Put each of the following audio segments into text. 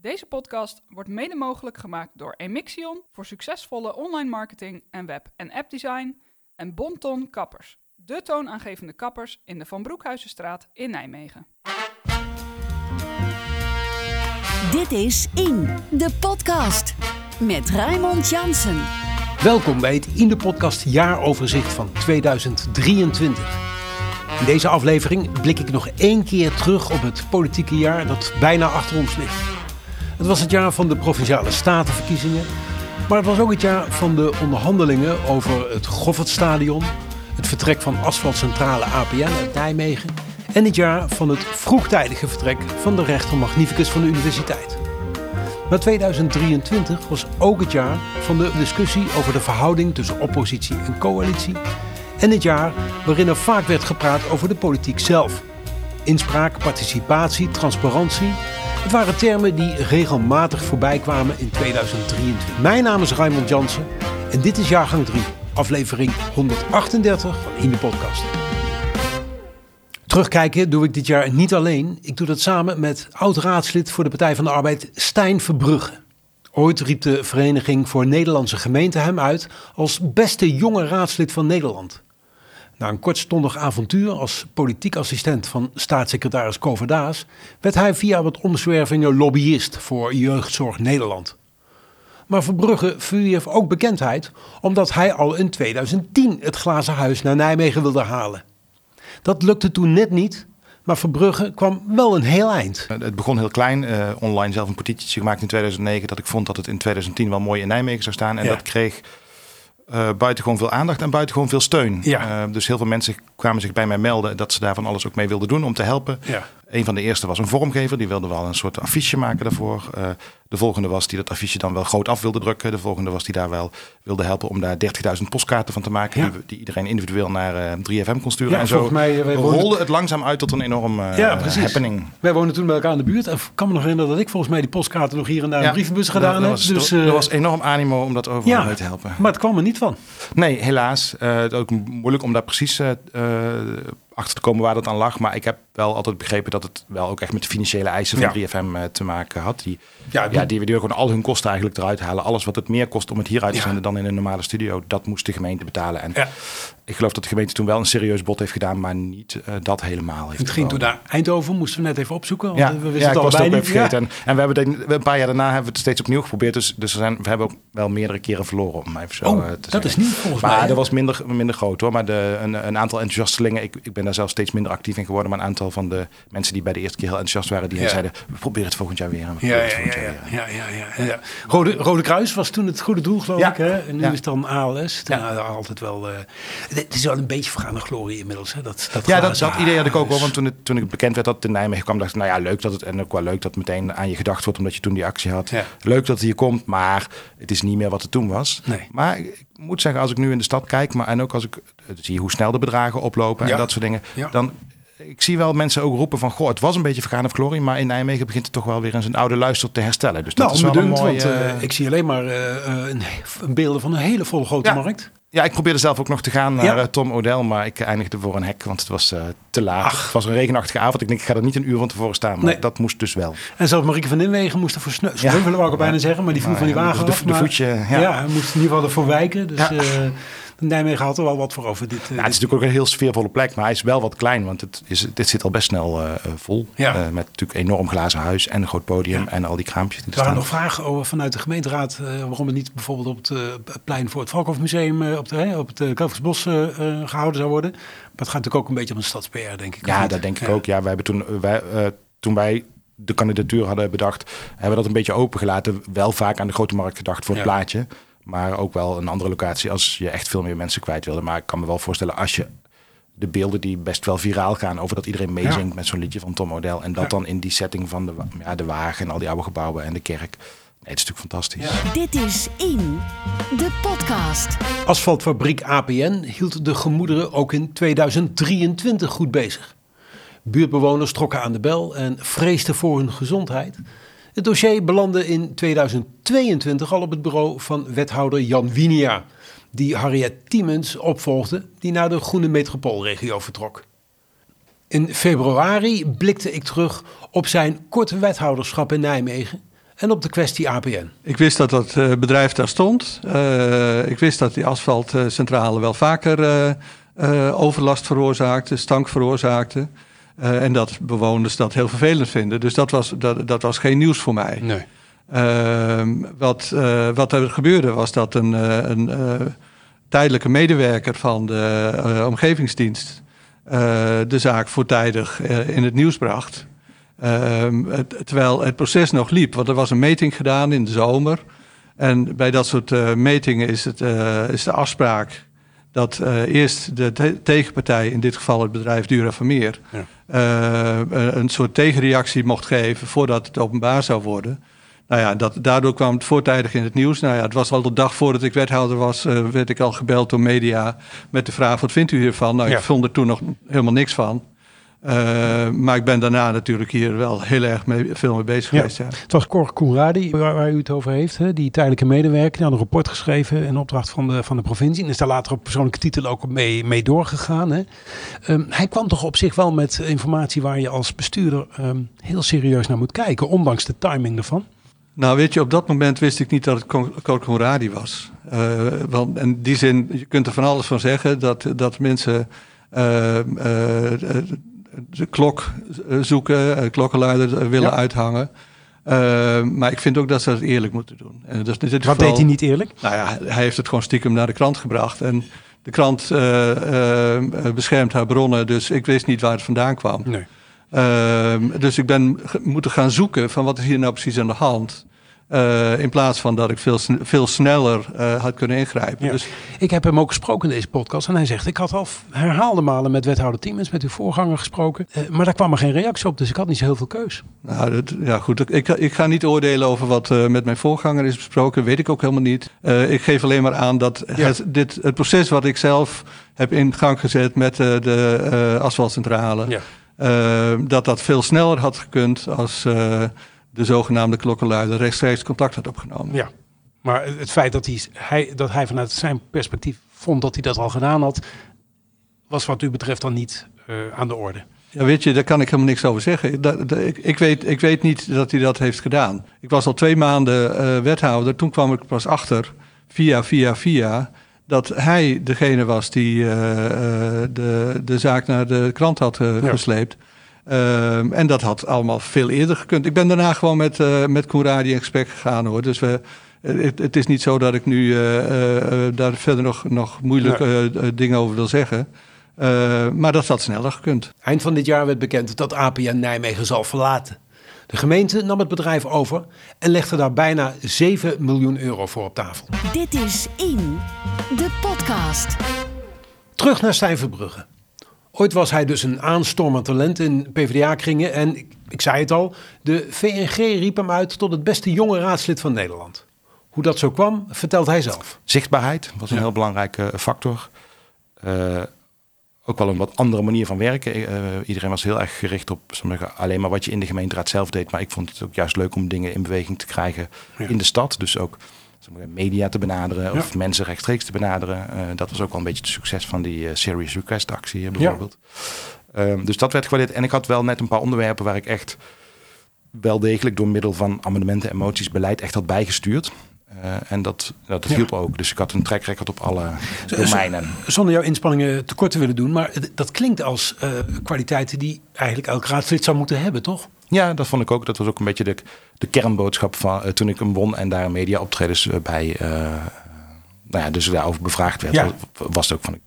Deze podcast wordt mede mogelijk gemaakt door Emixion voor succesvolle online marketing en web- en appdesign en Bonton Kappers, de toonaangevende kappers in de Van Broekhuizenstraat in Nijmegen. Dit is In, de podcast. Met Raymond Jansen. Welkom bij het In de Podcast jaaroverzicht van 2023. In deze aflevering blik ik nog één keer terug op het politieke jaar dat bijna achter ons ligt. Het was het jaar van de provinciale statenverkiezingen, maar het was ook het jaar van de onderhandelingen over het Goffertstadion, het vertrek van asfaltcentrale APN uit Nijmegen en het jaar van het vroegtijdige vertrek van de rechter magnificus van de universiteit. Maar 2023 was ook het jaar van de discussie over de verhouding tussen oppositie en coalitie. En het jaar waarin er vaak werd gepraat over de politiek zelf. Inspraak, participatie, transparantie. Het waren termen die regelmatig voorbij kwamen in 2023. Mijn naam is Raymond Jansen en dit is jaargang 3, aflevering 138 van In de Podcast. Terugkijken doe ik dit jaar niet alleen. Ik doe dat samen met oud-raadslid voor de Partij van de Arbeid Stijn Verbrugge. Ooit riep de Vereniging voor Nederlandse Gemeenten hem uit als beste jonge raadslid van Nederland. Na een kortstondig avontuur als politiek assistent van staatssecretaris Koverdaas werd hij via wat omzwervingen lobbyist voor Jeugdzorg Nederland. Maar Verbrugge verwierf ook bekendheid omdat hij al in 2010 het glazen huis naar Nijmegen wilde halen. Dat lukte toen net niet, maar Verbrugge kwam wel een heel eind. Het begon heel klein. Uh, online zelf een petitie gemaakt in 2009 dat ik vond dat het in 2010 wel mooi in Nijmegen zou staan. En Ja. dat kreeg uh, buitengewoon veel aandacht en buitengewoon veel steun. Ja. Uh, dus heel veel mensen kwamen zich bij mij melden dat ze daar van alles ook mee wilden doen om te helpen. Ja. Een van de eerste was een vormgever, die wilde wel een soort affiche maken daarvoor. Uh, de volgende was die dat affiche dan wel groot af wilde drukken. De volgende was die daar wel wilde helpen om daar 30.000 postkaarten van te maken. Ja. Die, die, iedereen individueel naar 3FM kon sturen. Ja, en zo volgens mij, wij woonden- rolde het langzaam uit tot een enorm Ja, precies. happening. Wij woonden toen bij elkaar in de buurt. En ik kan me nog herinneren dat ik volgens mij die postkaarten nog hier en daar in de brievenbus gedaan heb. was, dus, er eh, was enorm animo om dat overal mee te helpen. maar het kwam er niet van. Nee, helaas. Eh, het is ook moeilijk om daar precies eh, eh, achter te komen waar dat aan lag. Maar ik heb wel altijd begrepen dat het wel ook echt met de financiële eisen van Ja. 3FM eh, te maken had. Die, Ja, ja, die- die, die gewoon al hun kosten eigenlijk eruit halen. Alles wat het meer kost om het hier uit te Ja. zenden dan in een normale studio, dat moest de gemeente betalen. En Ja. Ik geloof dat de gemeente toen wel een serieus bod heeft gedaan, maar niet eh, dat helemaal. Heeft Het ging toen naar Eindhoven, moesten we net even opzoeken. Want Ja, we wisten ja het ik was het ook vergeten. Ja. En, en we hebben een paar jaar daarna hebben we het steeds opnieuw geprobeerd. Dus, dus we, zijn, we hebben ook wel meerdere keren verloren. Om maar even zo Oh, eh, te dat zeggen. is niet volgens maar mij, hè? dat was minder, minder groot hoor. Maar de, een, een aantal enthousiastelingen, ik, ik ben daar zelf steeds minder actief in geworden. Maar een aantal van de mensen die bij de eerste keer heel enthousiast waren, die Ja. zeiden, we proberen het volgend jaar weer. en we Ja, ja, het volgend ja, jaar ja, weer. ja, ja, ja, ja. Rode, Rode Kruis was toen het goede doel, geloof ik. Hè? En nu is het dan ALS. Ja. Nou, altijd wel, eh, het is wel een beetje vergaande glorie inmiddels. Hè? Dat, dat Ja, dat, dat idee had ik ook wel. huis. Want toen het, toen het bekend werd dat het in Nijmegen kwam, dacht ik, nou ja, leuk dat het. En ook wel leuk dat meteen aan je gedacht wordt, omdat je toen die actie had. Ja. Leuk dat het hier komt, maar het is niet meer wat het toen was. Nee. Maar ik moet zeggen, als ik nu in de stad kijk, maar en ook als ik eh, zie hoe snel de bedragen oplopen Ja. en dat soort dingen, Ja. dan. Ik zie wel mensen ook roepen van, goh, het was een beetje vergaan of glorie, maar in Nijmegen begint het toch wel weer in zijn oude luister te herstellen. Dus dat Nou, is wel een onbedunkt, mooi. want eh, ik zie alleen maar eh, eh, een, een beelden van een hele volle grote Ja. markt. Ja, ik probeerde zelf ook nog te gaan naar Ja. eh, Tom O'Dell, maar ik eindigde voor een hek, want het was eh, te laat. Ach. Het was een regenachtige avond. Ik denk, ik ga er niet een uur van tevoren staan, maar Nee. dat moest dus wel. En zelfs Marieke van Inwegen moest er voor sneuvelen, wou ik al bijna zeggen. Maar die Maar van die ja, wagen de- af. de maar- voetje, ja. ja. hij moest in ieder geval ervoor wijken. Dus Ja. eh, Nijmegen had er wel wat voor over. Dit, eh, Ja, het is natuurlijk ook een heel sfeervolle plek, maar hij is wel wat klein, want het, is, dit zit al best snel eh, eh, vol. Ja. Met natuurlijk enorm glazen huis en een groot podium Ja. en al die kraampjes die Er waren nog vragen over, vanuit de gemeenteraad waarom het niet bijvoorbeeld op het plein voor het Valkhoofmuseum eh, op, de, op het Kalversbos eh, gehouden zou worden. Maar het gaat natuurlijk ook een beetje om een stads-PR, denk ik. Ja, dat denk ik ook. Ja, wij hebben toen, wij, toen wij de kandidatuur hadden bedacht, hebben we dat een beetje opengelaten. Wel vaak aan de grote markt gedacht voor het Ja. plaatje. Maar ook wel een andere locatie als je echt veel meer mensen kwijt wilde. Maar ik kan me wel voorstellen als je de beelden die best wel viraal gaan over dat iedereen meezingt met zo'n liedje van Tom O'Dell. En dat Ja. dan in die setting van de, ja, de wagen en al die oude gebouwen en de kerk. Nee, het is natuurlijk fantastisch. Dit is In, de podcast. Asfaltfabriek APN hield de gemoederen ook in 2023 goed bezig. Buurtbewoners trokken aan de bel en vreesden voor hun gezondheid. Het dossier belandde in 2022 al op het bureau van wethouder Jan Winia, die Harriet Tiemens opvolgde, die naar de Groene Metropoolregio vertrok. In februari blikte ik terug op zijn korte wethouderschap in Nijmegen en op de kwestie APN. Ik wist dat dat uh, bedrijf daar stond. Uh, ik wist dat die asfaltcentrale wel vaker uh, overlast veroorzaakte, stank veroorzaakte. En dat bewoners dat heel vervelend vinden. Dus dat was, dat, dat was geen nieuws voor mij. Nee. Ehm, wat, wat er gebeurde was dat een, een tijdelijke medewerker van de omgevingsdienst de zaak voortijdig in het nieuws bracht. Ehm, terwijl het proces nog liep. Want er was een meting gedaan in de zomer. En bij dat soort metingen is, het, is de afspraak dat uh, eerst de te tegenpartij, in dit geval het bedrijf Dura Vermeer, ja. een soort tegenreactie mocht geven voordat het openbaar zou worden. Nou ja, dat, daardoor kwam het voortijdig in het nieuws. Nou ja, het was al de dag voordat ik wethouder was, werd ik al gebeld door media met de vraag: wat vindt u hiervan? Nou, ja. ik vond er toen nog helemaal niks van. Uh, maar ik ben daarna natuurlijk hier wel heel erg mee, veel mee bezig geweest. Ja. Het was Cor Koenradi waar, waar, u het over heeft. Hè? Die tijdelijke medewerker. Die had een rapport geschreven in opdracht van de, van de provincie. En is daar later op persoonlijke titel ook mee, mee doorgegaan. Hè? Um, hij kwam toch op zich wel met informatie waar je als bestuurder um, heel serieus naar moet kijken. Ondanks de timing ervan. Nou, weet je, op dat moment wist ik niet dat het Cor was. Uh, want in die zin, je kunt er van alles van zeggen dat, dat mensen. Uh, de klok eh, zoeken, eh, klokkenluider eh, willen uithangen. Uh, maar ik vind ook dat ze dat eerlijk moeten doen. En dus Wat geval, deed hij niet eerlijk? Nou ja, hij heeft het gewoon stiekem naar de krant gebracht. En de krant uh, uh, beschermt haar bronnen, dus ik wist niet waar het vandaan kwam. Nee. Ehm, dus ik ben moeten gaan zoeken van wat is hier nou precies aan de hand. Uh, in plaats van dat ik veel, veel sneller uh, had kunnen ingrijpen. Ja. Dus, ik heb hem ook gesproken in deze podcast. En hij zegt, ik had al herhaalde malen met wethouder Tiemens, met uw voorganger gesproken. Uh, maar daar kwam er geen reactie op, dus ik had niet zo heel veel keus. Nou, dat, ja goed. Ik, ik ga niet oordelen over wat met mijn voorganger is besproken. Weet ik ook helemaal niet. ik geef alleen maar aan dat ja. het, dit, het proces wat ik zelf heb in gang gezet met de asfaltcentrale... Ja. dat dat veel sneller had gekund als de zogenaamde klokkenluider rechtstreeks contact had opgenomen. Ja, maar het feit dat hij, hij, dat hij vanuit zijn perspectief vond dat hij dat al gedaan had, was wat u betreft dan niet uh, aan de orde. Ja, weet je, daar kan ik helemaal niks over zeggen. Dat, dat, ik, ik, weet, ik weet niet dat hij dat heeft gedaan. Ik was al twee maanden uh, wethouder. Toen kwam ik pas achter, via, via, via, dat hij degene was die uh, de, de zaak naar de krant had ja. gesleept. Uh, en dat had allemaal veel eerder gekund. Ik ben daarna gewoon met, uh, met in gesprek gegaan hoor. Dus we, het, het, is niet zo dat ik nu uh, daar verder nog, nog moeilijke dingen over wil zeggen. maar dat had sneller gekund. Eind van dit jaar werd bekend dat APN Nijmegen zal verlaten. De gemeente nam het bedrijf over en legde daar bijna 7 miljoen euro voor op tafel. Dit is In, de podcast. Terug naar Stijn Verbrugge. Ooit was hij dus een aanstormend talent in PvdA-kringen. En ik, ik, zei het al, de VNG riep hem uit tot het beste jonge raadslid van Nederland. Hoe dat zo kwam, vertelt hij zelf. Zichtbaarheid was een ja. heel belangrijke factor. Uh, ook wel een wat andere manier van werken. Uh, iedereen was heel erg gericht op zeggen, alleen maar wat je in de gemeenteraad zelf deed. Maar ik vond het ook juist leuk om dingen in beweging te krijgen ja. in de stad. Dus ook media te benaderen of ja. mensen rechtstreeks te benaderen. Uh, dat was ook wel een beetje het succes van die uh, Serious Request actie bijvoorbeeld. Ja. Um, dus dat werd gewaardeerd. En ik had wel net een paar onderwerpen waar ik echt wel degelijk door middel van amendementen en moties beleid echt had bijgestuurd. Uh, en dat, dat hielp ja. ook. Dus ik had een track record op alle domeinen. Zonder jouw inspanningen tekort te willen doen. Maar dat klinkt als kwaliteiten die eigenlijk elk raadslid zou moeten hebben, toch? Ja, dat vond ik ook. Dat was ook een beetje de, de kernboodschap van uh, toen ik hem won en daar media optredens bij. nou ja, dus daarover bevraagd werd. Ja. Was het ook van.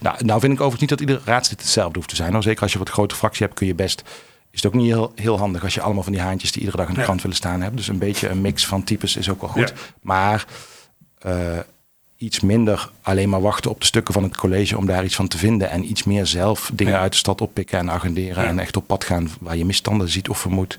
Nou, nou vind ik overigens niet dat ieder raadslid hetzelfde hoeft te zijn. Nou, zeker als je wat grote fractie hebt, kun je best is het ook niet heel, heel handig als je allemaal van die haantjes die iedere dag in de ja. krant willen staan hebt. Dus een beetje een mix van types is ook wel goed. Ja. Maar uh, iets minder alleen maar wachten op de stukken van het college om daar iets van te vinden. En iets meer zelf dingen ja. uit de stad oppikken en agenderen. En echt op pad gaan waar je misstanden ziet of vermoedt.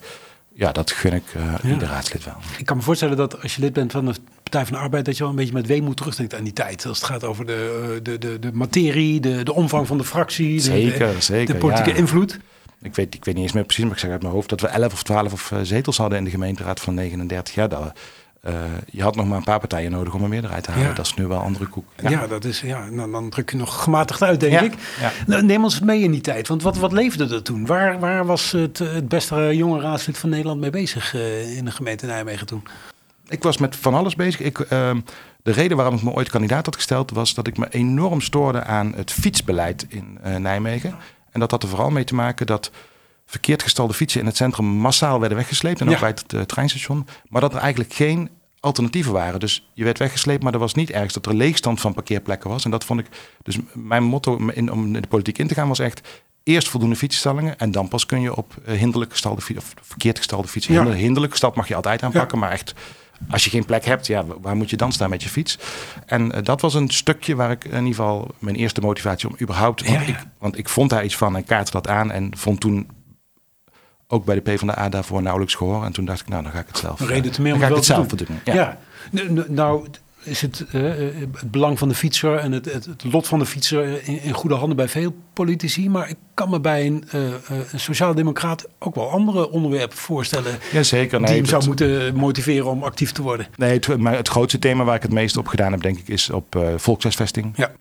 Ja, dat gun ik uh, ieder raadslid wel. Ik kan me voorstellen dat als je lid bent van de Partij van de Arbeid, dat je wel een beetje met weemoed terugdenkt aan die tijd. Als het gaat over de, de, de, de materie, de, de omvang van de fractie, zeker, de, zeker, de politieke ja. invloed. Ik weet, ik weet niet eens meer precies, maar ik zeg uit mijn hoofd dat we 11 of 12 of zetels hadden in de gemeenteraad van 39 jaar. Dat, eh, je had nog maar een paar partijen nodig om een meerderheid te halen. Ja. Dat is nu wel een andere koek. Ja, dat is, ja nou, dan druk je nog gematigd uit, denk Ja, ik. Nou, neem ons mee in die tijd, want wat, wat leefde er toen? Waar, waar was het, het beste jonge raadslid van Nederland mee bezig eh, in de gemeente Nijmegen toen? Ik was met van alles bezig. Ik, ehm, de reden waarom ik me ooit kandidaat had gesteld was dat ik me enorm stoorde aan het fietsbeleid in eh, Nijmegen. En dat had er vooral mee te maken dat verkeerd gestalde fietsen in het centrum massaal werden weggesleept. En ook Ja. bij het eh, treinstation. Maar dat er eigenlijk geen alternatieven waren. Dus je werd weggesleept, maar er was niet ergens dat er leegstand van parkeerplekken was. En dat vond ik. Dus mijn motto in, om in de politiek in te gaan was echt. Eerst voldoende fietsstallingen en dan pas kun je op eh, hinderlijk gestalde fietsen of verkeerd gestalde fietsen. Ja. Hinder- Hinderlijk gestald mag je altijd aanpakken, maar echt als je geen plek hebt, ja, waar moet je dan staan met je fiets? En eh, dat was een stukje waar ik in ieder geval mijn eerste motivatie om überhaupt. Want, ja. Ik, want ik vond daar iets van en kaartte dat aan en vond toen ook bij de PvdA daarvoor nauwelijks gehoor. En toen dacht ik, nou, dan ga ik het zelf. Reden te meer dan om ga ik het zelf te doen. Ja. Nou, is het, eh, eh, het belang van de fietser en het, het, het lot van de fietser in, in goede handen bij veel politici. Maar ik kan me bij een, eh eh, een sociaaldemocraat ook wel andere onderwerpen voorstellen. Jazeker. die Nee, hem zou het- moeten motiveren om actief te worden. nee maar het grootste thema waar ik het meest op gedaan heb, denk ik, is op eh volkshuisvesting. Ja.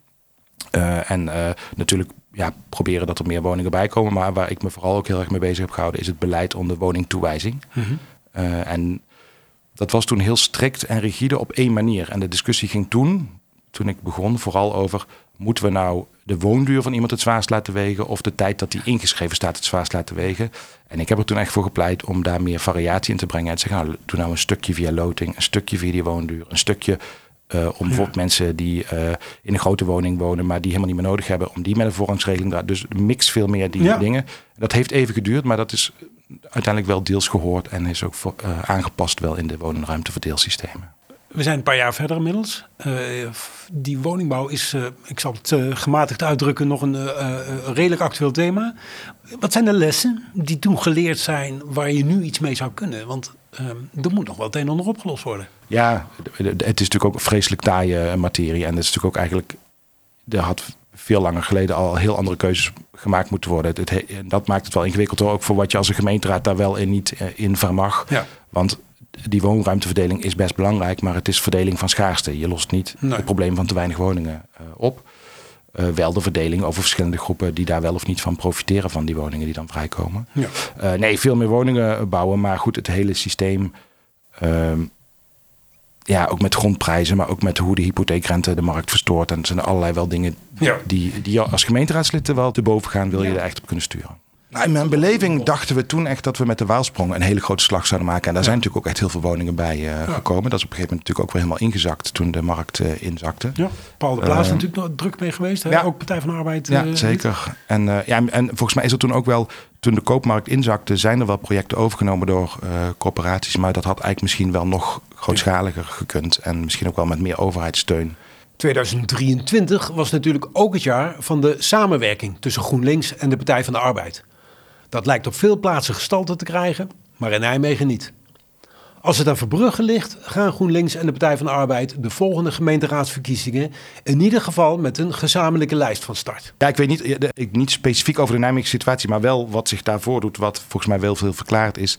Eh, en eh, natuurlijk ja, proberen dat er meer woningen bij komen. Maar waar ik me vooral ook heel erg mee bezig heb gehouden, is het beleid onder woningtoewijzing. Eh, en dat was toen heel strikt en rigide op één manier. En de discussie ging toen, toen ik begon, vooral over... moeten we nou de woonduur van iemand het zwaarst laten wegen... of de tijd dat die ingeschreven staat het zwaarst laten wegen. En ik heb er toen echt voor gepleit om daar meer variatie in te brengen. En te zeggen, nou, doe nou een stukje via loting, een stukje via die woonduur... een stukje eh, om bijvoorbeeld mensen die eh, in een grote woning wonen... maar die helemaal niet meer nodig hebben, om die met een voorrangsregeling... daar- dus mix veel meer die Ja. dingen. Dat heeft even geduurd, maar dat is uiteindelijk wel deels gehoord... en is ook voor, eh, aangepast wel in de woningruimteverdeelsystemen. We zijn een paar jaar verder inmiddels. Die woningbouw is, ik zal het gematigd uitdrukken, nog een redelijk actueel thema. Wat zijn de lessen die toen geleerd zijn waar je nu iets mee zou kunnen? Want eh, er moet nog wel het een en ander opgelost worden. Ja, het is natuurlijk ook vreselijk taaie eh, materie. En het is natuurlijk ook eigenlijk... Er had veel langer geleden al heel andere keuzes gemaakt moeten worden. Het, het dat maakt het wel ingewikkeld hoor. Ook voor wat je als een gemeenteraad daar wel in niet eh, in vermag. Ja. Want die woonruimteverdeling is best belangrijk, maar het is verdeling van schaarste. Je lost niet Nee. het probleem van te weinig woningen eh, op. Eh, wel de verdeling over verschillende groepen die daar wel of niet van profiteren van die woningen die dan vrijkomen. Ja. Eh, nee, veel meer woningen bouwen, maar goed, het hele systeem. ehm, ja, ook met grondprijzen, maar ook met hoe de hypotheekrente de markt verstoort. En er zijn allerlei wel dingen Ja. die, die als gemeenteraadslid er wel te boven gaan, wil je er echt op kunnen sturen. Nou, in mijn beleving dachten we toen echt dat we met de Waalsprong een hele grote slag zouden maken. En daar zijn natuurlijk ook echt heel veel woningen bij eh, gekomen. Dat is op een gegeven moment natuurlijk ook weer helemaal ingezakt toen de markt eh, inzakte. Ja. Paul de Plaats is Eh, natuurlijk nog druk mee geweest. Hè? ja. Ook Partij van de Arbeid. Ja, zeker. En, ja, en volgens mij is er toen ook wel, toen de koopmarkt inzakte, zijn er wel projecten overgenomen door corporaties. Maar dat had eigenlijk misschien wel nog grootschaliger gekund. En misschien ook wel met meer overheidssteun. 2023 was natuurlijk ook het jaar van de samenwerking tussen GroenLinks en de Partij van de Arbeid. Dat lijkt op veel plaatsen gestalte te krijgen, maar in Nijmegen niet. Als het aan Verbrugge ligt, gaan GroenLinks en de Partij van de Arbeid de volgende gemeenteraadsverkiezingen in ieder geval met een gezamenlijke lijst van start. Ja, ik weet niet, ik, niet specifiek over de Nijmeegse situatie, maar wel wat zich daarvoor doet, wat volgens mij wel veel verklaard is.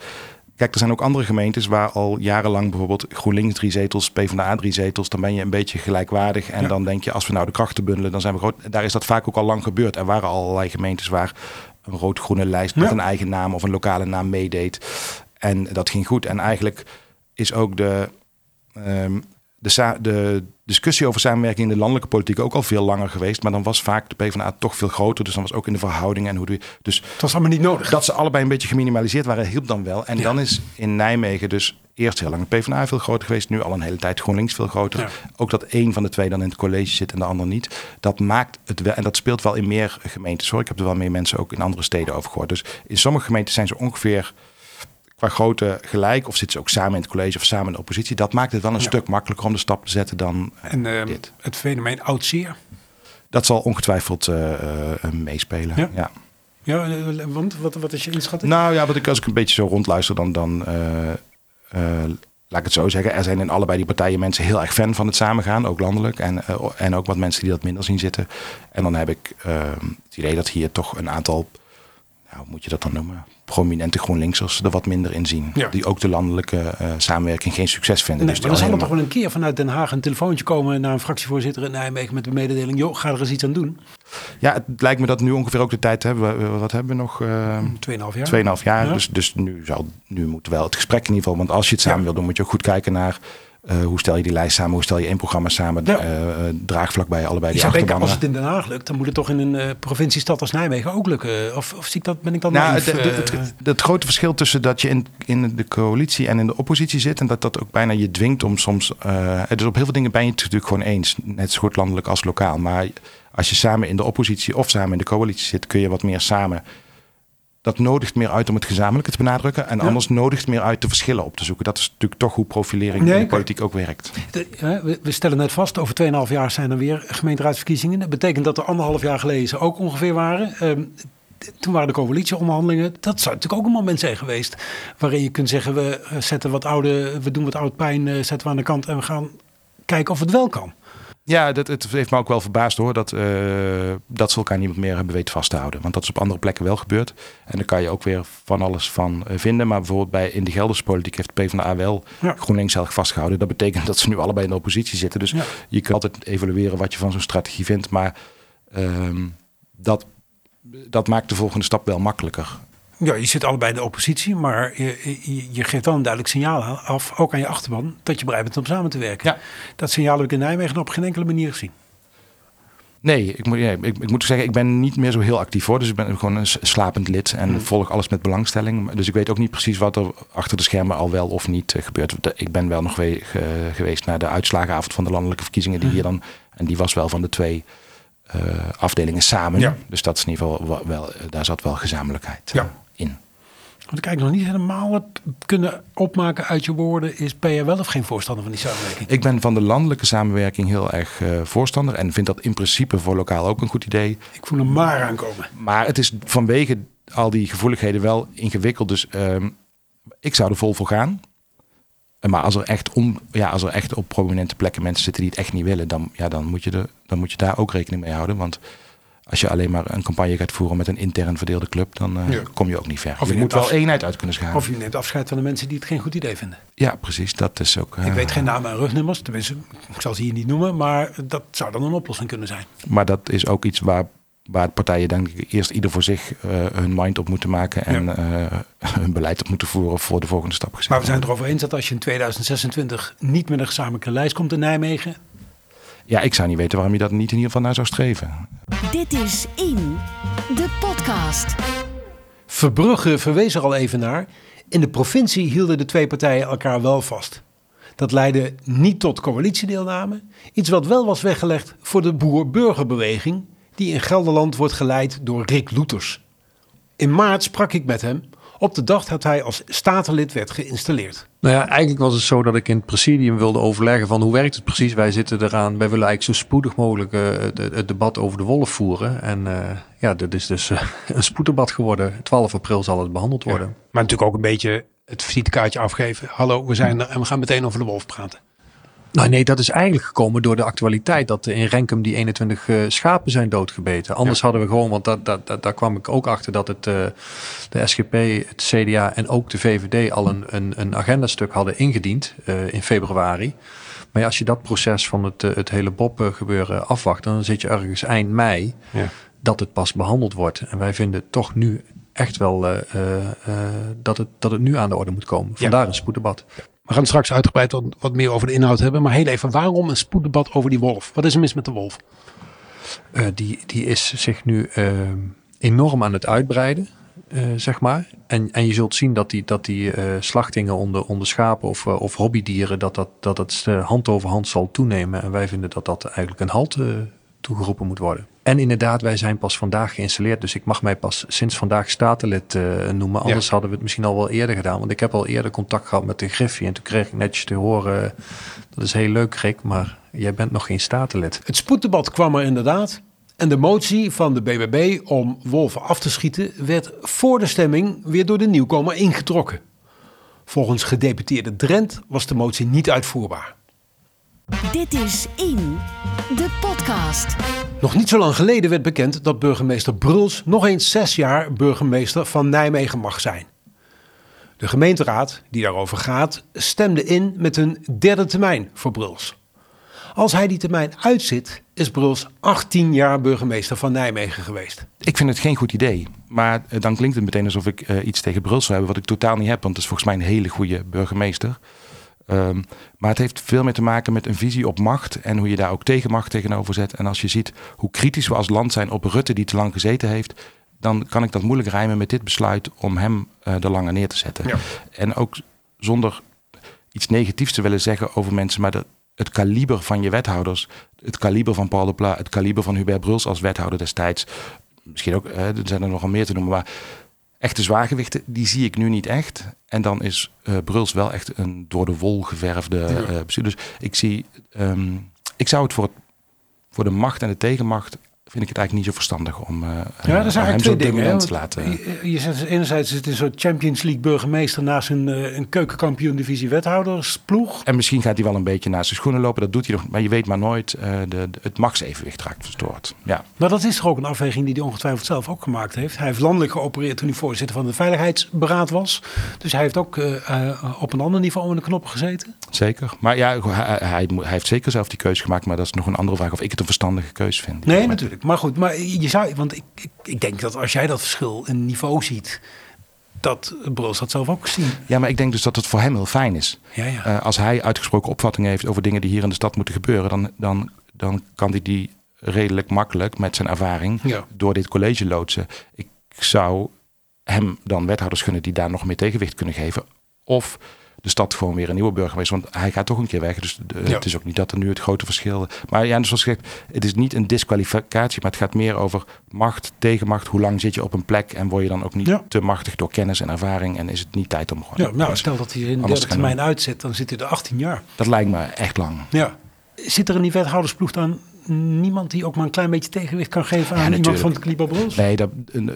Kijk, er zijn ook andere gemeentes waar al jarenlang bijvoorbeeld GroenLinks drie zetels, PvdA drie zetels, dan ben je een beetje gelijkwaardig. En Ja. dan denk je, als we nou de krachten bundelen, dan zijn we groot. Daar is dat vaak ook al lang gebeurd. Er waren allerlei gemeentes waar een rood-groene lijst met Ja. een eigen naam of een lokale naam meedeed. En dat ging goed. En eigenlijk is ook de, ehm, de, de discussie over samenwerking in de landelijke politiek ook al veel langer geweest. Maar dan was vaak de PvdA toch veel groter. Dus dan was ook in de verhoudingen en hoe doe je. Dus Het was allemaal niet nodig. dat ze allebei een beetje geminimaliseerd waren, hielp dan wel. En Ja. dan is in Nijmegen dus eerst heel lang de PvdA veel groter geweest. Nu al een hele tijd GroenLinks veel groter. Ja. Ook dat één van de twee dan in het college zit en de ander niet. Dat maakt het wel. En dat speelt wel in meer gemeentes hoor. Ik heb er wel meer mensen ook in andere steden over gehoord. Dus in sommige gemeenten zijn ze ongeveer qua grootte gelijk. Of zitten ze ook samen in het college of samen in de oppositie. Dat maakt het wel een Ja. stuk makkelijker om de stap te zetten dan eh, En eh, dit. het fenomeen oud zeer. Dat zal ongetwijfeld eh, eh, meespelen. Ja. ja. Ja, want wat, wat is je inschatting? Nou ja, wat ik als ik een beetje zo rondluister, dan, dan laat ik het zo zeggen. Er zijn in allebei die partijen mensen heel erg fan van het samengaan, ook landelijk. En, eh, en ook wat mensen die dat minder zien zitten. En dan heb ik eh, het idee dat hier toch een aantal nou, hoe moet je dat dan noemen? Prominente GroenLinksers er wat minder in zien. Ja. Die ook de landelijke eh, samenwerking geen succes vinden. Nee, dus dan zal al er toch wel een keer vanuit Den Haag een telefoontje komen naar een fractievoorzitter in Nijmegen met de mededeling, joh, ga er eens iets aan doen. Ja, het lijkt me dat nu ongeveer ook de tijd hebben. Wat hebben we nog? eh, Tweeënhalf jaar. 2,5 jaar. Ja. Dus, dus nu, zal, nu moet wel het gesprek in ieder geval. Want als je het samen wil doen, moet je ook goed kijken naar eh, hoe stel je die lijst samen, hoe stel je één programma samen, Ja. eh, eh, draagvlak bij allebei die denken, achterbannen. als het in Den Haag lukt, dan moet het toch in een eh, provinciestad als Nijmegen ook lukken. Of, of zie ik dat, ben ik dan Nou, naïef, het, het, het, het- het grote verschil tussen dat je in, in de coalitie en in de oppositie zit... en dat dat ook bijna je dwingt om soms... dus op heel veel dingen ben je het natuurlijk gewoon eens. Net zo goed landelijk als lokaal. Maar als je samen in de oppositie of samen in de coalitie zit... kun je wat meer samen... Dat nodigt meer uit om het gezamenlijke te benadrukken. En Ja. anders nodigt meer uit de verschillen op te zoeken. Dat is natuurlijk toch hoe profilering Nee, in de politiek ook werkt. De- we, stellen net vast, over 2,5 jaar zijn er weer gemeenteraadsverkiezingen. Dat betekent dat er anderhalf jaar geleden ze ook ongeveer waren. Ehm, toen waren de coalitieonderhandelingen. Dat zou natuurlijk ook een moment zijn geweest. Waarin je kunt zeggen, we eh, zetten wat oude, we doen wat oud pijn, eh, zetten we aan de kant en we gaan kijken of het wel kan. Ja, dat, het heeft me ook wel verbaasd hoor. Dat, eh, dat ze elkaar niet meer hebben weten vast te houden. Want dat is op andere plekken wel gebeurd. En daar kan je ook weer van alles van eh, vinden. Maar bijvoorbeeld bij in de Gelderse politiek heeft PvdA wel Ja. GroenLinks erg vastgehouden. Dat betekent dat ze nu allebei in de oppositie zitten. Dus Ja. je kan altijd evalueren wat je van zo'n strategie vindt. Maar ehm, dat, dat maakt de volgende stap wel makkelijker. Ja, je zit allebei in de oppositie, maar je, je, je geeft wel een duidelijk signaal af, ook aan je achterban, dat je bereid bent om samen te werken. Ja. Dat signaal heb ik in Nijmegen op geen enkele manier gezien. Nee, ik moet, nee, ik, ik moet zeggen, ik ben niet meer zo heel actief hoor. Dus ik ben gewoon een slapend lid en volg alles met belangstelling. Dus ik weet ook niet precies wat er achter de schermen al wel of niet eh, gebeurt. Ik ben wel nog we- ge- geweest naar de uitslagenavond van de landelijke verkiezingen die hier dan. En die was wel van de twee eh, afdelingen samen. Ja. Dus dat is in ieder geval wel, wel, eh, daar zat wel gezamenlijkheid Ja. Wat ik nog niet helemaal heb kunnen opmaken uit je woorden, is ben je wel of geen voorstander van die samenwerking? Ik ben van de landelijke samenwerking heel erg eh, voorstander en vind dat in principe voor lokaal ook een goed idee. Ik voel een maar aankomen. Maar het is vanwege al die gevoeligheden wel ingewikkeld. Dus ehm, ik zou er vol voor gaan. Maar als er, echt om, ja, als er echt op prominente plekken mensen zitten die het echt niet willen, dan, ja, dan, moet je er, dan moet je daar ook rekening mee houden. Want als je alleen maar een campagne gaat voeren met een intern verdeelde club, dan eh, Ja. kom je ook niet ver. Of je, je moet wel eenheid uit kunnen scharen. Of je neemt afscheid van de mensen die het geen goed idee vinden. Ja, precies. Dat is ook. eh, Ik weet geen namen en rugnummers, tenminste, ik zal ze hier niet noemen, maar dat zou dan een oplossing kunnen zijn. Maar dat is ook iets waar, waar partijen denk ik eerst ieder voor zich eh, hun mind op moeten maken en eh, hun beleid op moeten voeren voor de volgende stap gezet. Maar we zijn het erover eens dat als je in 2026 niet met een gezamenlijke lijst komt in Nijmegen, Ja, ik zou niet weten waarom je dat niet in ieder geval naar zou streven. Dit is In, de podcast. Verbrugge verwees er al even naar. In de provincie hielden de twee partijen elkaar wel vast. Dat leidde niet tot coalitiedeelname, iets wat wel was weggelegd voor de boer-burgerbeweging, die in Gelderland wordt geleid door Rick Loeters. In maart sprak ik met hem op de dag dat hij als statenlid werd geïnstalleerd. Nou ja, eigenlijk was het zo dat ik in het presidium wilde overleggen van hoe werkt het precies. Wij zitten eraan, wij willen eigenlijk zo spoedig mogelijk eh, het, het debat over de wolf voeren. En eh, ja, dit is dus eh, een spoeddebat geworden. 12 april zal het behandeld worden. Maar natuurlijk ook een beetje het visitekaartje afgeven. Hallo, we zijn er en we gaan meteen over de wolf praten. Nou nee, dat is eigenlijk gekomen door de actualiteit dat in Renkum die 21 eh, schapen zijn doodgebeten. Anders hadden we gewoon, want dat, dat, dat, daar kwam ik ook achter dat het, eh, de SGP, het CDA en ook de VVD al een, een, een agendastuk hadden ingediend eh, in februari. Maar ja, als je dat proces van het, het hele Bob gebeuren afwacht, dan zit je ergens eind mei Ja. dat het pas behandeld wordt. En wij vinden toch nu echt wel dat, het, dat het nu aan de orde moet komen. Vandaar een spoeddebat. We gaan straks uitgebreid wat, meer over de inhoud hebben. Maar heel even, waarom een spoeddebat over die wolf? Wat is er mis met de wolf? Eh, die, die is zich nu eh, enorm aan het uitbreiden, eh, zeg maar. En, en je zult zien dat die, dat die eh, slachtingen onder, onder schapen of, of hobbydieren, dat dat, dat het hand over hand zal toenemen. En wij vinden dat dat eigenlijk een halt toegeroepen moet worden. En inderdaad, wij zijn pas vandaag geïnstalleerd. Dus ik mag mij pas sinds vandaag statenlid eh, noemen. Anders hadden we het misschien al wel eerder gedaan. Want ik heb al eerder contact gehad met de Griffie. En toen kreeg ik netjes te horen, eh, dat is heel leuk Rick, maar jij bent nog geen statenlid. Het spoeddebat kwam er inderdaad. En de motie van de BBB om wolven af te schieten werd voor de stemming weer door de nieuwkomer ingetrokken. Volgens gedeputeerde Drent was de motie niet uitvoerbaar. Dit is In, de podcast. Nog niet zo lang geleden werd bekend dat burgemeester Bruls nog eens zes jaar burgemeester van Nijmegen mag zijn. De gemeenteraad, die daarover gaat, stemde in met een derde termijn voor Bruls. Als hij die termijn uitzit, is Bruls 18 jaar burgemeester van Nijmegen geweest. Ik vind het geen goed idee. Maar eh, dan klinkt het meteen alsof ik eh, iets tegen Bruls zou hebben, wat ik totaal niet heb. Want het is volgens mij een hele goede burgemeester. Ehm, maar het heeft veel meer te maken met een visie op macht en hoe je daar ook tegenmacht tegenover zet. En als je ziet hoe kritisch we als land zijn op Rutte, die te lang gezeten heeft, dan kan ik dat moeilijk rijmen met dit besluit om hem uh, er langer neer te zetten. Ja. En ook zonder iets negatiefs te willen zeggen over mensen, maar de, het kaliber van je wethouders, het kaliber van Paul de Pla, het kaliber van Hubert Bruls als wethouder destijds, misschien ook, er zijn er nogal meer te noemen, maar echte zwaargewichten, die zie ik nu niet echt. En dan is uh, Bruls wel echt een door de wol geverfde uh, bestuur. Dus ik zie, um, ik zou het voor, het voor de macht en de tegenmacht vind ik het eigenlijk niet zo verstandig om, uh, ja, dat zijn hem twee zo dingen. hè, te laten. Je, je zegt enerzijds is het een soort Champions League burgemeester naast een, uh, een keukenkampioen divisie wethoudersploeg. En misschien gaat hij wel een beetje naast zijn schoenen lopen. Dat doet hij nog, maar je weet maar nooit. Uh, de, de, het machtsevenwicht raakt verstoord. Ja. Maar dat is toch ook een afweging die hij ongetwijfeld zelf ook gemaakt heeft. Hij heeft landelijk geopereerd toen hij voorzitter van de Veiligheidsberaad was. Dus hij heeft ook uh, op een ander niveau aan de knoppen gezeten. Zeker. Maar ja, hij, hij, hij, heeft zeker zelf die keuze gemaakt. Maar dat is nog een andere vraag of ik het een verstandige keuze vind. Nee, natuurlijk. Maar goed, maar je zou, want ik, ik, ik, denk dat als jij dat verschil in niveau ziet, dat Bruls dat zelf ook zien. Ja, maar ik denk dus dat het voor hem heel fijn is. Ja, ja. Uh, als hij uitgesproken opvattingen heeft over dingen die hier in de stad moeten gebeuren, dan, dan, dan kan hij die redelijk makkelijk met zijn ervaring ja. door dit college loodsen. Ik zou hem dan wethouders gunnen die daar nog meer tegenwicht kunnen geven. Of de stad gewoon weer een nieuwe burgemeester. Want hij gaat toch een keer weg. Dus de, ja. het is ook niet dat er nu het grote verschil... Maar ja, zoals gezegd, het is niet een disqualificatie. Maar het gaat meer over macht, tegenmacht. Hoe lang zit je op een plek? En word je dan ook niet ja. te machtig door kennis en ervaring? En is het niet tijd om gewoon... Ja, nou, stel dat hij in de derde termijn uitzet, dan zit hij er 18 jaar. Dat lijkt me echt lang. Ja. Zit er in die wethoudersploeg dan niemand die ook maar een klein beetje tegenwicht kan geven aan ja, iemand van het Kaliber Bruls? Nee, dat,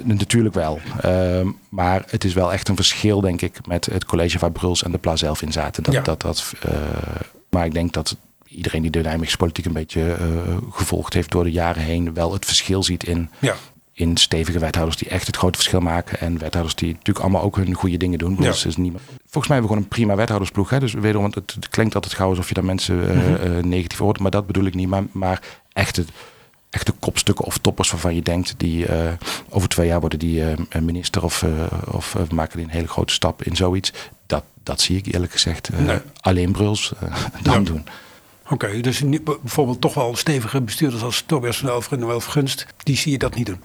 natuurlijk wel. Uh, maar het is wel echt een verschil, denk ik, met het college waar Bruls en de Pla zelf in zaten. Dat, ja. dat, dat, uh, maar ik denk dat iedereen die de Nijmeegse politiek een beetje uh, gevolgd heeft door de jaren heen, wel het verschil ziet in, ja. In stevige wethouders die echt het grote verschil maken. En wethouders die natuurlijk allemaal ook hun goede dingen doen. Ja. is niet, volgens mij hebben we gewoon een prima wethoudersploeg. Hè? Dus wederom, want het, het klinkt altijd gauw alsof je daar mensen Mhm. negatief hoort. Maar dat bedoel ik niet. Maar, maar echt het echte kopstukken of toppers waarvan je denkt die uh, over twee jaar worden die uh, minister of, of maken die een hele grote stap in zoiets. Dat, dat zie ik eerlijk gezegd Nee. alleen Bruls dan Ja. doen. Oké, dus niet- bijvoorbeeld toch wel stevige bestuurders als Tobias van Elver en Noël Vergunst, die zie je dat niet doen.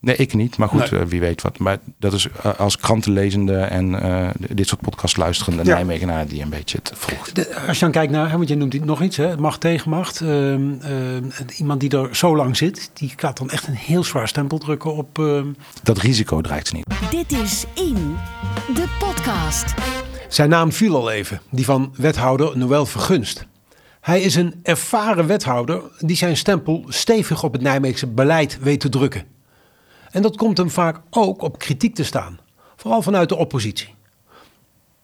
Nee, ik niet. Maar goed, Nee. eh, wie weet wat. Maar dat is eh, als krantenlezende en eh, dit soort podcasts luisterende Ja. Nijmegenaar die een beetje het volgt. De- als je dan kijkt naar, hè, want je noemt nog iets, hè, macht tegenmacht. ehm, ehm, iemand die er zo lang zit, die gaat dan echt een heel zwaar stempel drukken op... ehm, Dat risico dreigt ze niet. Dit is In, de podcast. Zijn naam viel al even, die van wethouder Noël Vergunst. Hij is een ervaren wethouder die zijn stempel stevig op het Nijmeegse beleid weet te drukken. En dat komt hem vaak ook op kritiek te staan, vooral vanuit de oppositie.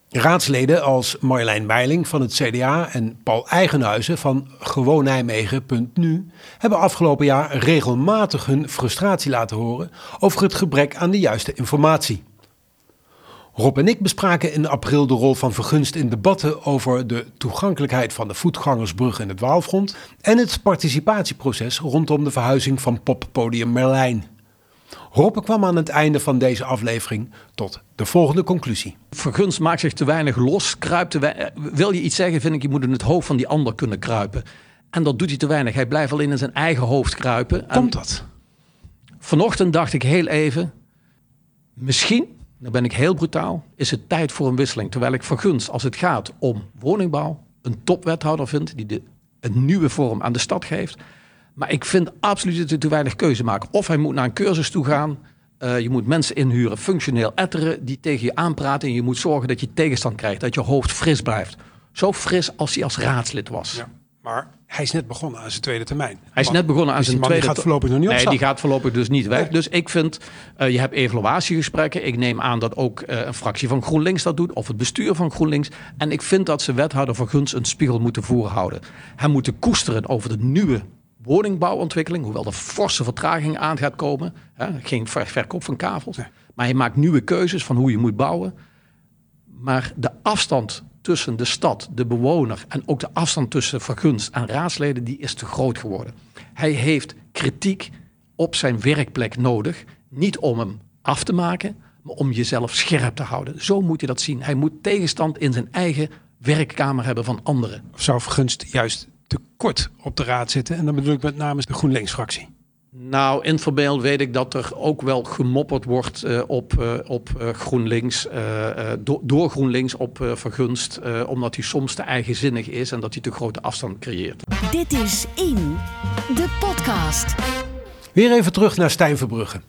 Raadsleden als Marjolein Meiling van het CDA en Paul Eigenhuizen van GewoonNijmegen.nu hebben afgelopen jaar regelmatig hun frustratie laten horen over het gebrek aan de juiste informatie. Rob en ik bespraken in april de rol van Vergunst in debatten over de toegankelijkheid van de voetgangersbrug in het Waalfront en het participatieproces rondom de verhuizing van poppodium Merlijn. Rob kwam aan het einde van deze aflevering tot de volgende conclusie. Vergunst maakt zich te weinig los, kruipt te eh, Wil je iets zeggen, vind ik, je moet in het hoofd van die ander kunnen kruipen. En dat doet hij te weinig. Hij blijft alleen in zijn eigen hoofd kruipen. En Komt dat? Vanochtend dacht ik heel even, misschien, dan ben ik heel brutaal, is het tijd voor een wisseling. Terwijl ik Vergunst, als het gaat om woningbouw, een topwethouder vind die de, een nieuwe vorm aan de stad geeft. Maar ik vind absoluut dat hij te weinig keuze maakt. Of hij moet naar een cursus toe gaan. Eh, je moet mensen inhuren, functioneel etteren, die tegen je aanpraten. En je moet zorgen dat je tegenstand krijgt, dat je hoofd fris blijft. Zo fris als hij als raadslid was. Maar Hij is net begonnen aan zijn tweede termijn. Hij is net begonnen aan Dus zijn man tweede... die gaat voorlopig nog niet Nee, die gaat voorlopig dus niet weg. Dus ik vind, eh, je hebt evaluatiegesprekken. Ik neem aan dat ook eh, een fractie van GroenLinks dat doet. Of het bestuur van GroenLinks. En ik vind dat ze wethouder van Guns een spiegel moeten voorhouden. Hij moet koesteren over de nieuwe woningbouwontwikkeling. Hoewel er forse vertraging aan gaat komen. Hè, geen ver- verkoop van kavels. Maar hij maakt nieuwe keuzes van hoe je moet bouwen. Maar de afstand tussen de stad, de bewoner en ook de afstand tussen vergunst en raadsleden, die is te groot geworden. Hij heeft kritiek op zijn werkplek nodig. Niet om hem af te maken, maar om jezelf scherp te houden. Zo moet je dat zien. Hij moet tegenstand in zijn eigen werkkamer hebben van anderen. Of zou Vergunst juist te kort op de raad zitten? En dan bedoel ik met name de GroenLinks-fractie. Nou, in verbeeld weet ik dat er ook wel gemopperd wordt eh, op, eh, op eh, GroenLinks, eh, eh, do- door GroenLinks op eh, vergunst, eh, omdat hij soms te eigenzinnig is en dat hij te grote afstand creëert. Dit is In, de podcast. Weer even terug naar Stijn Verbrugge.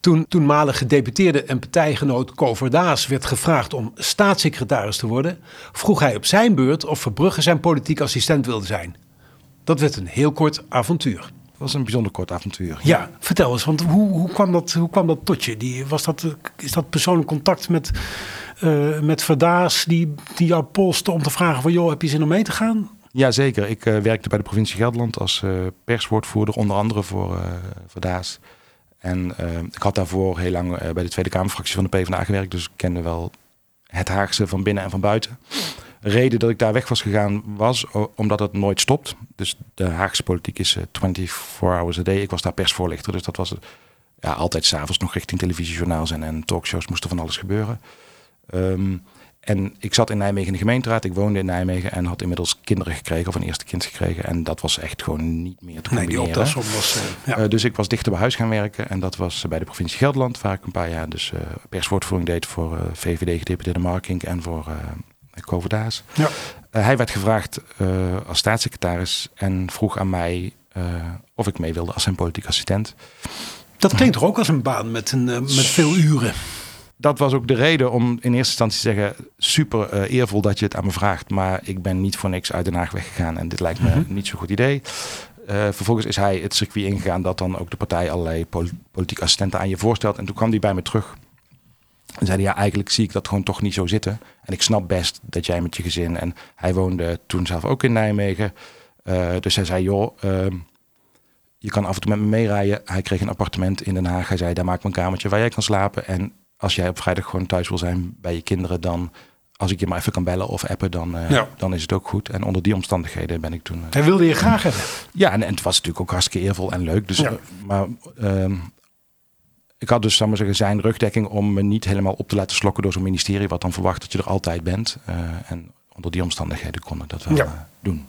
Toen toenmalig gedeputeerde en partijgenoot Kover Daas werd gevraagd om staatssecretaris te worden, vroeg hij op zijn beurt of Verbrugge zijn politiek assistent wilde zijn. Dat werd een heel kort avontuur. Het was een bijzonder kort avontuur. Ja, vertel eens, want hoe, hoe, kwam, dat, hoe kwam dat tot je? Die, was dat, is dat persoonlijk contact met, eh met Verdaas die, die jou polste om te vragen van joh, heb je zin om mee te gaan? Jazeker, ik eh, werkte bij de provincie Gelderland als eh, perswoordvoerder, onder andere voor, eh voor Daas. En ik had daarvoor heel lang bij de Tweede Kamerfractie van de PvdA gewerkt, dus ik kende wel het Haagse van binnen en van buiten. De reden dat ik daar weg was gegaan was omdat het nooit stopt. Dus de Haagse politiek is eh, 24 hours a day. Ik was daar persvoorlichter, dus dat was eh, ja, altijd s'avonds nog richting televisiejournaals en, en talkshows moest er van alles gebeuren. Ehm, en ik zat in Nijmegen in de gemeenteraad. Ik woonde in Nijmegen en had inmiddels kinderen gekregen of een eerste kind gekregen. En dat was echt gewoon niet meer te Nee, die combineren. optelsom was... eh, ja. Eh, dus ik was dichter bij huis gaan werken. En dat was bij de provincie Gelderland, waar ik een paar jaar dus eh, perswoordvoering deed voor eh, VVD-gedeputeerde Marking en voor Koverdaas. Ja. Eh, hij werd gevraagd eh, als staatssecretaris en vroeg aan mij eh, of ik mee wilde als zijn politiek assistent. Dat klinkt toch ook als een baan met, een, met veel uren? dat was ook de reden om in eerste instantie te zeggen: super eervol dat je het aan me vraagt, maar ik ben niet voor niks uit Den Haag weggegaan en dit lijkt me niet zo'n goed idee. Vervolgens is hij het circuit ingegaan dat dan ook de partij allerlei pol- politieke assistenten aan je voorstelt. En toen kwam hij bij me terug en zei hij, ja, eigenlijk zie ik dat gewoon toch niet zo zitten. En ik snap best dat jij met je gezin, en hij woonde toen zelf ook in Nijmegen. Eh, dus hij zei, joh, ehm, je kan af en toe met me meerijden. Hij kreeg een appartement in Den Haag. Hij zei, daar maak ik mijn kamertje waar jij kan slapen. En als jij op vrijdag gewoon thuis wil zijn bij je kinderen, dan als ik je maar even kan bellen of appen, dan, eh, Ja. dan is het ook goed. En onder die omstandigheden ben ik toen. eh, Hij wilde je graag hebben. ja, en, en het was natuurlijk ook hartstikke eervol en leuk. Dus, Ja. maar ehm, ik had dus, ik maar zeggen, zijn rugdekking om me niet helemaal op te laten slokken door zo'n ministerie, wat dan verwacht dat je er altijd bent. Eh, en onder die omstandigheden kon ik dat wel Ja. eh, doen.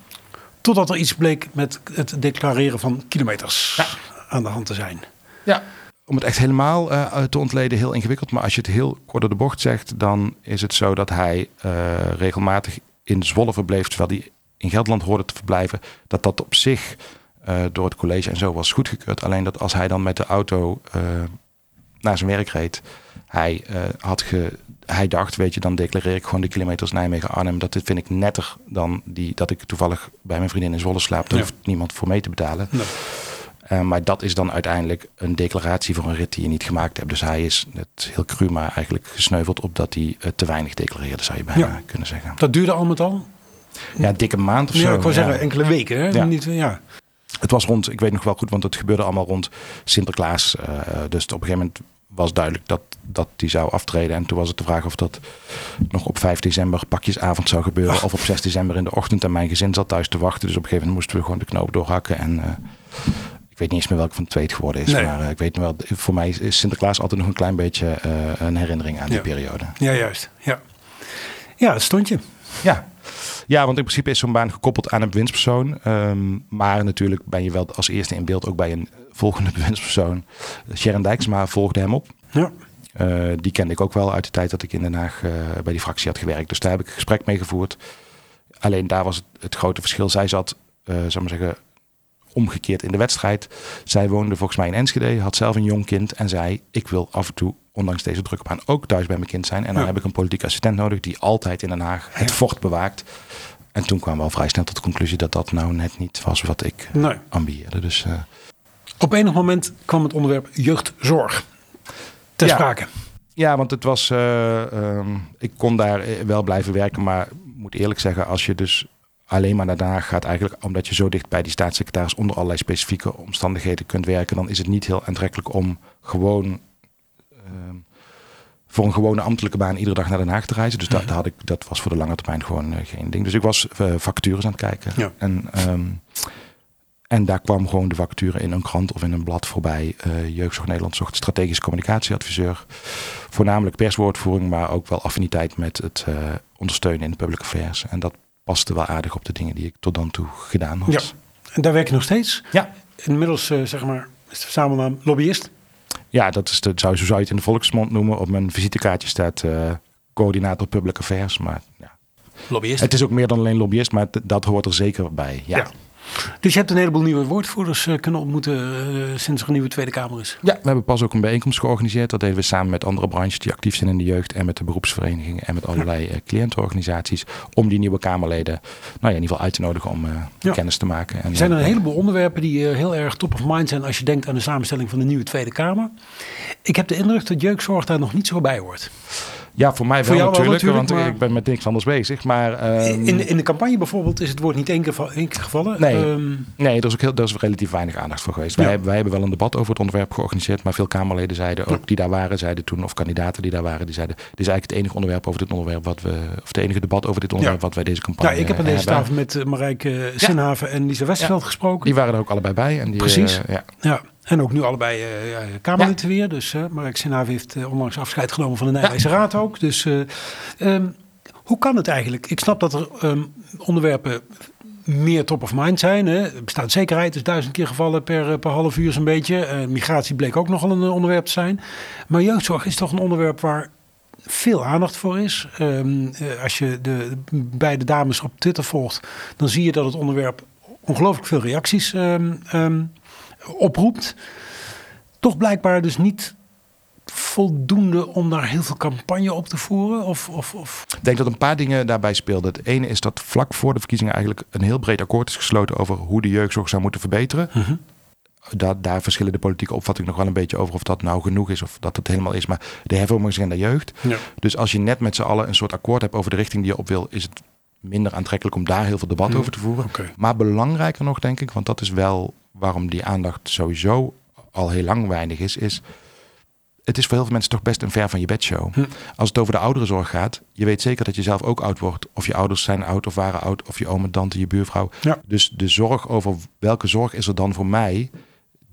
Totdat er iets bleek met het declareren van kilometers aan de hand te zijn. Ja. Om het echt helemaal eh, te ontleden, heel ingewikkeld. Maar als je het heel kort door de bocht zegt, dan is het zo dat hij regelmatig in Zwolle verbleef, terwijl hij in Gelderland hoorde te verblijven. Dat dat op zich door het college en zo was goedgekeurd. Alleen dat als hij dan met de auto naar zijn werk reed, hij, eh, had ge, hij dacht, weet je, dan declareer ik gewoon de kilometers Nijmegen-Arnhem. Dat vind ik netter dan die, dat ik toevallig bij mijn vriendin in Zwolle slaap. Daar Ja. hoeft niemand voor mee te betalen. Nee. Eh, maar dat is dan uiteindelijk een declaratie voor een rit die je niet gemaakt hebt. Dus hij is, het heel cru, maar eigenlijk gesneuveld op dat hij eh, te weinig declareerde, zou je bijna Ja. kunnen zeggen. Dat duurde al met al? Ja, dikke maand of zo. Ik wou ja. zeggen enkele weken. Hè? Ja. Niet, ja. Het was rond, ik weet nog wel goed, want het gebeurde allemaal rond Sinterklaas. eh, dus op een gegeven moment was duidelijk dat, dat die zou aftreden. En toen was het de vraag of dat nog op 5 december pakjesavond zou gebeuren. Of op 6 december in de ochtend. En mijn gezin zat thuis te wachten. Dus op een gegeven moment moesten we gewoon de knoop doorhakken. En eh, ik weet niet eens meer welke van de twee het geworden is. Nee. Maar eh, ik weet nog wel, voor mij is Sinterklaas altijd nog een klein beetje een herinnering aan die periode. ja, juist. Ja, ja het stond je. Ja. Ja, want in principe is zo'n baan gekoppeld aan een bewindspersoon. Ehm, maar natuurlijk ben je wel als eerste in beeld ook bij een volgende bewindspersoon. Sharon Dijksma volgde hem op. Ja. Eh, die kende ik ook wel uit de tijd dat ik in Den Haag eh, bij die fractie had gewerkt. Dus daar heb ik een gesprek mee gevoerd. Alleen daar was het, het grote verschil. Zij zat, zal ik maar zeggen, omgekeerd in de wedstrijd. Zij woonde volgens mij in Enschede, had zelf een jong kind en zei: Ik wil af en toe, ondanks deze drukke baan, ook thuis bij mijn kind zijn. En dan Ja. heb ik een politiek assistent nodig die altijd in Den Haag het Ja. fort bewaakt. En toen kwamen we al vrij snel tot de conclusie dat dat nou net niet was wat ik Nee. ambieerde. Dus eh, Op enig moment kwam het onderwerp jeugdzorg ter Ja. sprake. ja, want het was. eh, ehm, ik kon daar eh, wel blijven werken, maar ik moet eerlijk zeggen, als je dus alleen maar naar Den Haag gaat, eigenlijk omdat je zo dicht bij die staatssecretaris onder allerlei specifieke omstandigheden kunt werken, dan is het niet heel aantrekkelijk om gewoon. ehm, voor een gewone ambtelijke baan iedere dag naar Den Haag te reizen. Dus dat, dat had ik, dat was voor de lange termijn gewoon eh, geen ding. Dus ik was eh, vacatures aan het kijken. Ja. En, ehm, en daar kwam gewoon de vacature in een krant of in een blad voorbij. Eh Jeugdzorg Nederland zocht strategisch communicatieadviseur. Voornamelijk perswoordvoering, maar ook wel affiniteit met het ondersteunen in de public affairs. En dat paste wel aardig op de dingen die ik tot dan toe gedaan had. Ja. En daar werk je nog steeds. Ja. Inmiddels, eh, zeg maar, is de verzamelnaam lobbyist. Ja, dat is de, zou, zo zou je het in de volksmond noemen. Op mijn visitekaartje staat eh, coördinator public affairs. Maar ja. Lobbyist. het is ook meer dan alleen lobbyist, maar dat hoort er zeker bij. Ja. Ja. Dus je hebt een heleboel nieuwe woordvoerders eh, kunnen ontmoeten eh, sinds er een nieuwe Tweede Kamer is. Ja, we hebben pas ook een bijeenkomst georganiseerd. Dat deden we samen met andere branches die actief zijn in de jeugd en met de beroepsverenigingen en met allerlei eh, cliëntenorganisaties. Om die nieuwe Kamerleden nou ja, in ieder geval uit te nodigen om Ja. kennis te maken. En, Er zijn er een heleboel onderwerpen die heel erg top of mind zijn als je denkt aan de samenstelling van de nieuwe Tweede Kamer. Ik heb de indruk dat jeugdzorg daar nog niet zo bij hoort. Ja, voor mij wel Voor wel natuurlijk, natuurlijk, want maar- ik ben met niks anders bezig. Maar ehm, In, in de campagne bijvoorbeeld is het woord niet één keer, va- één keer gevallen. Nee. Ehm, Nee, er is ook heel, er is relatief weinig aandacht voor geweest. Ja. Wij, hebben- wij hebben wel een debat over het onderwerp georganiseerd, maar veel Kamerleden zeiden ook die daar waren, zeiden toen, of kandidaten die daar waren, die zeiden: dit is eigenlijk het enige onderwerp over dit onderwerp wat we, of het enige debat over dit onderwerp Ja. wat wij deze campagne. nou, ik heb aan deze tafel met eh, Marijke Sinhaven en Lisa Westerveld gesproken. Die waren er ook allebei bij. En die, Precies. eh, ja. En ook nu allebei ja, Kamerlid weer. Dus eh Mark Sinhaven heeft eh, onlangs afscheid genomen van de Nijmeegse Raad ook. Dus eh, ehm, hoe kan het eigenlijk? Ik snap dat er ehm, onderwerpen meer top of mind zijn. Hè. Bestaanszekerheid is duizend keer gevallen per, per half uur zo'n beetje. Migratie bleek ook nogal een onderwerp te zijn. Maar jeugdzorg is toch een onderwerp waar veel aandacht voor is. Ehm, eh, als je de, de beide dames op Twitter volgt, dan zie je dat het onderwerp ongelooflijk veel reacties ehm, oproept. Toch blijkbaar dus niet voldoende om daar heel veel campagne op te voeren? Of, of, of... Ik denk dat een paar dingen daarbij speelden. Het ene is dat vlak voor de verkiezingen eigenlijk een heel breed akkoord is gesloten over hoe de jeugdzorg zou moeten verbeteren. Daar, daar verschillen de politieke opvattingen nog wel een beetje over of dat nou genoeg is of dat het helemaal is. Maar de hervormingsagenda jeugd. Ja. Dus als je net met z'n allen een soort akkoord hebt over de richting die je op wil, is het minder aantrekkelijk om daar heel veel debat over te voeren. Maar belangrijker nog, denk ik, want dat is wel waarom die aandacht sowieso al heel lang weinig is, is het is voor heel veel mensen toch best een ver van je bedshow. Hm. Als het over de ouderenzorg gaat, je weet zeker dat je zelf ook oud wordt. Of je ouders zijn oud of waren oud, of je oom en tante, je buurvrouw. Ja. Dus de zorg over welke zorg is er dan voor mij,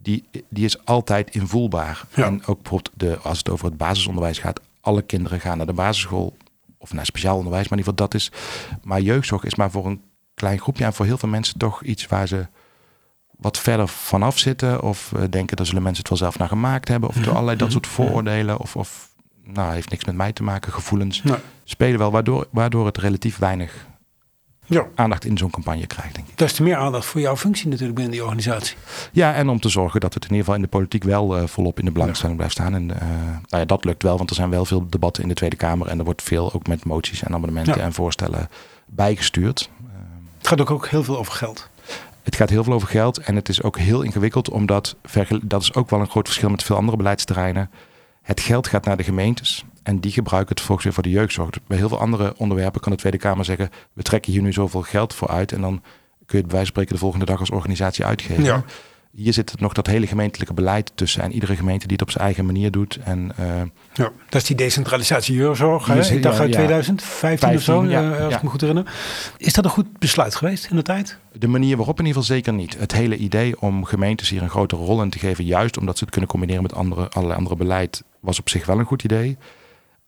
die, die is altijd invoelbaar. Ja. En ook bijvoorbeeld de, als het over het basisonderwijs gaat, alle kinderen gaan naar de basisschool of naar speciaal onderwijs, maar in ieder geval dat is. Maar jeugdzorg is maar voor een klein groepje en voor heel veel mensen toch iets waar ze wat verder vanaf zitten of eh, denken dat zullen mensen het wel zelf naar gemaakt hebben of door allerlei dat soort vooroordelen of, of nou heeft niks met mij te maken gevoelens Nee. spelen wel waardoor, waardoor het relatief weinig Ja, aandacht in zo'n campagne krijgt denk ik. des te meer aandacht voor jouw functie natuurlijk binnen die organisatie. Ja, en om te zorgen dat het in ieder geval in de politiek wel eh, volop in de belangstelling blijft staan. En eh, nou ja, dat lukt wel, want er zijn wel veel debatten in de Tweede Kamer. En er wordt veel ook met moties en amendementen Ja. en voorstellen bijgestuurd. Het gaat ook, ook heel veel over geld. Het gaat heel veel over geld en het is ook heel ingewikkeld, omdat dat is ook wel een groot verschil met veel andere beleidsterreinen. Het geld gaat naar de gemeentes en die gebruiken het volgens weer voor de jeugdzorg. Bij heel veel andere onderwerpen kan de Tweede Kamer zeggen: we trekken hier nu zoveel geld voor uit en dan kun je het bij wijze spreken de volgende dag als organisatie uitgeven. Ja. Hier zit nog dat hele gemeentelijke beleid tussen en iedere gemeente die het op zijn eigen manier doet. En eh, Ja, dat is die decentralisatie jeugdzorg. Ik dacht ja, uit ja. 2015 of zo, 15, ja, eh, als ja. ik me goed herinner. Is dat een goed besluit geweest in de tijd? de manier waarop in ieder geval zeker niet. Het hele idee om gemeentes hier een grotere rol in te geven, juist omdat ze het kunnen combineren met andere, allerlei andere beleid, was op zich wel een goed idee.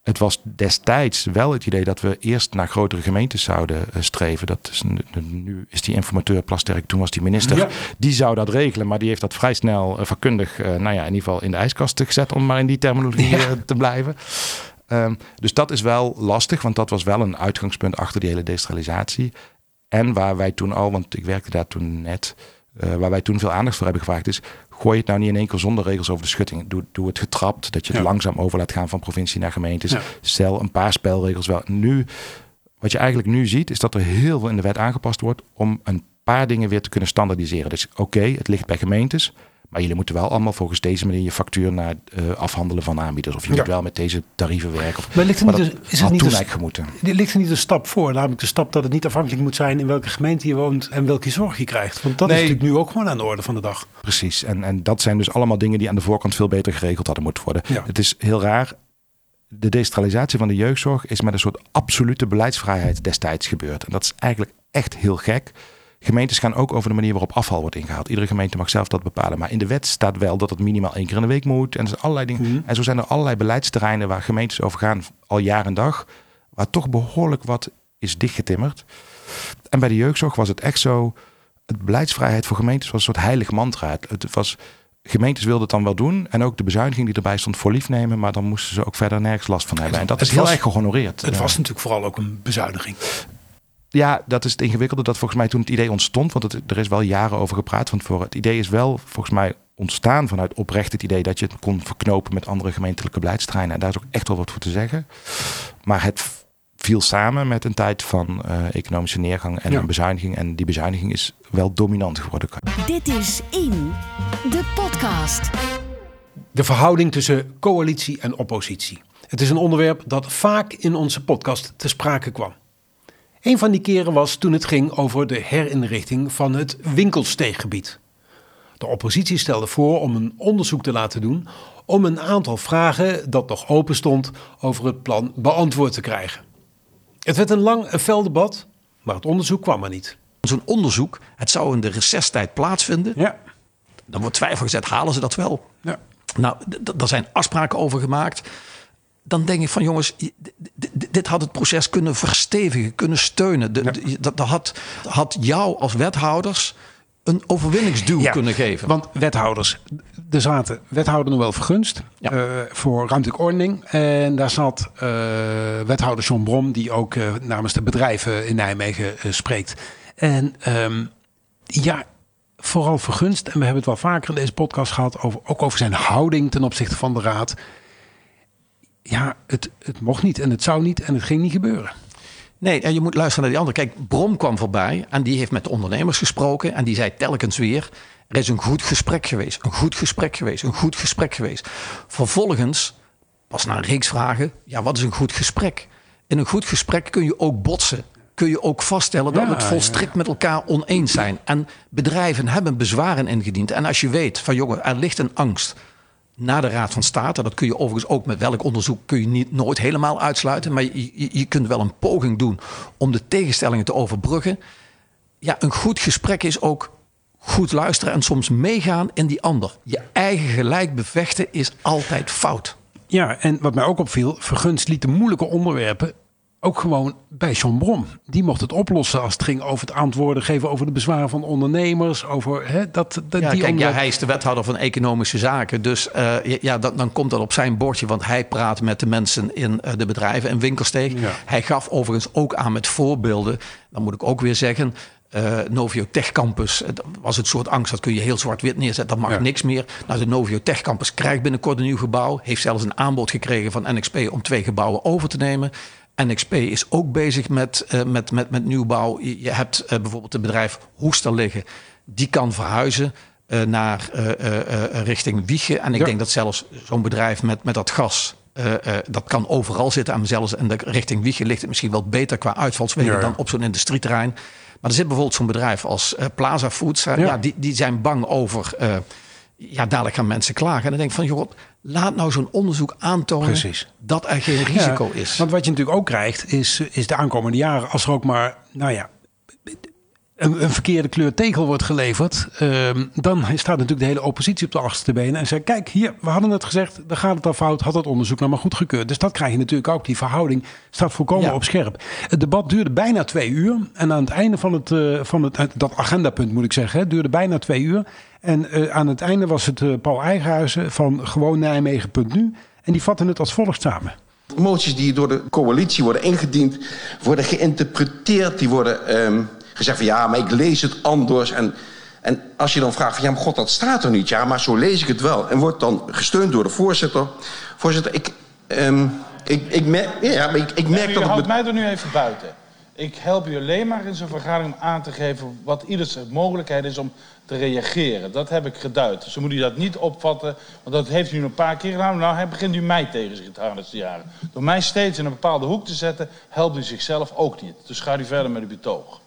Het was destijds wel het idee dat we eerst naar grotere gemeentes zouden eh, streven. Dat is, nu- is die informateur Plasterk, toen was die minister. Ja. Die zou dat regelen, maar die heeft dat vrij snel eh, vakkundig, eh, nou ja, in ieder geval in de ijskast gezet, om maar in die terminologie te blijven. Ehm, dus dat is wel lastig, want dat was wel een uitgangspunt achter die hele decentralisatie. En waar wij toen al, want ik werkte daar toen net, eh, waar wij toen veel aandacht voor hebben gevraagd is, gooi het nou niet in één keer zonder regels over de schutting. Doe, doe het getrapt, dat je het Ja. langzaam over laat gaan van provincie naar gemeentes. Ja. Stel een paar spelregels wel. Nu wat je eigenlijk nu ziet, is dat er heel veel in de wet aangepast wordt om een paar dingen weer te kunnen standaardiseren. Dus oké, het ligt bij gemeentes. Maar jullie moeten wel allemaal volgens deze manier je factuur naar uh, afhandelen van aanbieders. Of je Ja. moet wel met deze tarieven werken. Of, Maar ligt er maar niet dat is het niet gemoeten. Ligt er niet een stap voor, namelijk de stap dat het niet afhankelijk moet zijn in welke gemeente je woont en welke zorg je krijgt. Want dat Nee. is natuurlijk nu ook gewoon aan de orde van de dag. Precies. En, en dat zijn dus allemaal dingen die aan de voorkant veel beter geregeld hadden moeten worden. Ja. Het is heel raar. De decentralisatie van de jeugdzorg is met een soort absolute beleidsvrijheid destijds gebeurd. En dat is eigenlijk echt heel gek. Gemeentes gaan ook over de manier waarop afval wordt ingehaald. Iedere gemeente mag zelf dat bepalen. Maar in de wet staat wel dat het minimaal één keer in de week moet. En, er zijn allerlei dingen. Mhm. en zo zijn er allerlei beleidsterreinen waar gemeentes over gaan al jaar en dag. Waar toch behoorlijk wat is dichtgetimmerd. En bij de jeugdzorg was het echt zo. Het beleidsvrijheid voor gemeentes was een soort heilig mantra. Het, was, gemeentes wilden het dan wel doen. En ook de bezuiniging die erbij stond voor lief nemen. Maar dan moesten ze ook verder nergens last van hebben. En dat Het is heel was- erg gehonoreerd. Het was natuurlijk vooral ook een bezuiniging. Ja, dat is het ingewikkelde. Dat volgens mij toen het idee ontstond, want het, er is wel jaren over gepraat. Want voor het idee is wel volgens mij ontstaan vanuit oprecht het idee dat je het kon verknopen met andere gemeentelijke beleidsterreinen. En daar is ook echt wel wat voor te zeggen. Maar het viel samen met een tijd van eh, economische neergang en Ja. een bezuiniging. En die bezuiniging is wel dominant geworden. Dit is In, de podcast. De verhouding tussen coalitie en oppositie. Het is een onderwerp dat vaak in onze podcast te sprake kwam. Een van die keren was toen het ging over de herinrichting van het winkelsteeggebied. De oppositie stelde voor om een onderzoek te laten doen om een aantal vragen dat nog open stond over het plan beantwoord te krijgen. Het werd een lang en fel debat, maar het onderzoek kwam er niet. Zo'n onderzoek, het zou in de recesstijd plaatsvinden. Ja, Dan wordt twijfel gezet, halen ze dat wel? ja. Nou, daar zijn afspraken over gemaakt. Dan denk ik van jongens, dit had het proces kunnen verstevigen, kunnen steunen. De- de- dat, dat had, had jou als wethouders een overwinningsduw Ja, kunnen geven. Want wethouders, er zaten wethouder Noël Vergunst Ja. eh, voor ruimtelijke ordening. En daar zat eh, wethouder John Brom, die ook eh, namens de bedrijven in Nijmegen spreekt. En ehm, ja, vooral Vergunst, en we hebben het wel vaker in deze podcast gehad, over, ook over zijn houding ten opzichte van de raad. Ja, het, het mocht niet en het zou niet en het ging niet gebeuren. Nee, en je moet luisteren naar die andere. Kijk, Brom kwam voorbij en die heeft met de ondernemers gesproken. En die zei telkens weer, er is een goed gesprek geweest. Een goed gesprek geweest. Een goed gesprek geweest. Vervolgens, pas na een reeks vragen, ja, wat is een goed gesprek? In een goed gesprek kun je ook botsen. Kun je ook vaststellen dat Ja, we het volstrekt met elkaar oneens zijn. En bedrijven hebben bezwaren ingediend. En als je weet van jongen, er ligt een angst naar de Raad van State. Dat kun je overigens ook met welk onderzoek kun je niet, nooit helemaal uitsluiten. Maar je, je, kunt wel een poging doen om de tegenstellingen te overbruggen. Ja, een goed gesprek is ook goed luisteren en soms meegaan in die ander. Je eigen gelijk bevechten is altijd fout. Ja, en wat mij ook opviel, Vergunst liet de moeilijke onderwerpen ook gewoon bij John Brom. Die mocht het oplossen als het ging over het antwoorden geven over de bezwaren van ondernemers. Over hè, dat, dat Ja, die kijk, ja, hij is de wethouder van economische zaken. Dus eh, ja, ja, dan, komt dat op zijn bordje. Want hij praat met de mensen in eh, de bedrijven en winkelsteeg. Ja. Hij gaf overigens ook aan met voorbeelden. Dan moet ik ook weer zeggen. eh, Novio Tech Campus, dat was het soort angst. Dat kun je heel zwart-wit neerzetten. Dat mag Ja. niks meer. Nou, de Novio Tech Campus krijgt binnenkort een nieuw gebouw. Heeft zelfs een aanbod gekregen van NXP om twee gebouwen over te nemen. NXP is ook bezig met, eh, met, met, met nieuwbouw. Je, hebt eh, bijvoorbeeld het bedrijf Hoester liggen. Die kan verhuizen eh, naar richting Wiegen. En ik Ja. denk dat zelfs zo'n bedrijf met, met dat gas... dat kan overal zitten. En zelfs in de richting Wiegen ligt het misschien wel beter qua uitvalswegen... Ja, dan op zo'n industrieterrein. Maar er zit bijvoorbeeld zo'n bedrijf als Plaza Foods. Ja. ja. die, die zijn bang over... ja, dadelijk gaan mensen klagen. En dan denk ik van, joh, laat nou zo'n onderzoek aantonen... Precies. dat er geen risico Ja, is. Want wat je natuurlijk ook krijgt, is, is de aankomende jaren, als er ook maar, nou ja, een, een verkeerde kleur tegel wordt geleverd, ehm, dan staat natuurlijk de hele oppositie op de achterste benen en zegt: Kijk, hier, we hadden het gezegd, dan gaat het al fout, had het onderzoek nou maar goedgekeurd. Dus dat krijg je natuurlijk ook. Die verhouding staat volkomen Ja. op scherp. Het debat duurde bijna twee uur. En aan het einde van het, eh, van het, dat agendapunt, moet ik zeggen, hè, duurde bijna twee uur. En eh, aan het einde was het eh, Paul Eigenhuizen van gewoon Nijmegen.nu. En die vatten het als volgt samen. Moties die door de coalitie worden ingediend, worden geïnterpreteerd. Die worden ehm, gezegd van ja, maar ik lees het anders. En, en als je dan vraagt van ja, maar god, dat staat er niet. Ja, maar zo lees ik het wel. En wordt dan gesteund door de voorzitter. Voorzitter, ik, ehm, ik, ik, mer- ja, maar ik, ik merk dat houdt mij er nu even buiten. Ik help u alleen maar in zo'n vergadering om aan te geven wat ieders mogelijkheid is om te reageren. Dat heb ik geduid. Dus moet u dat niet opvatten, want dat heeft u een paar keer gedaan. Nou, hij begint u mij tegen zich te te jaren. Door mij steeds in een bepaalde hoek te zetten, helpt u zichzelf ook niet. Dus gaat u verder met uw betoog.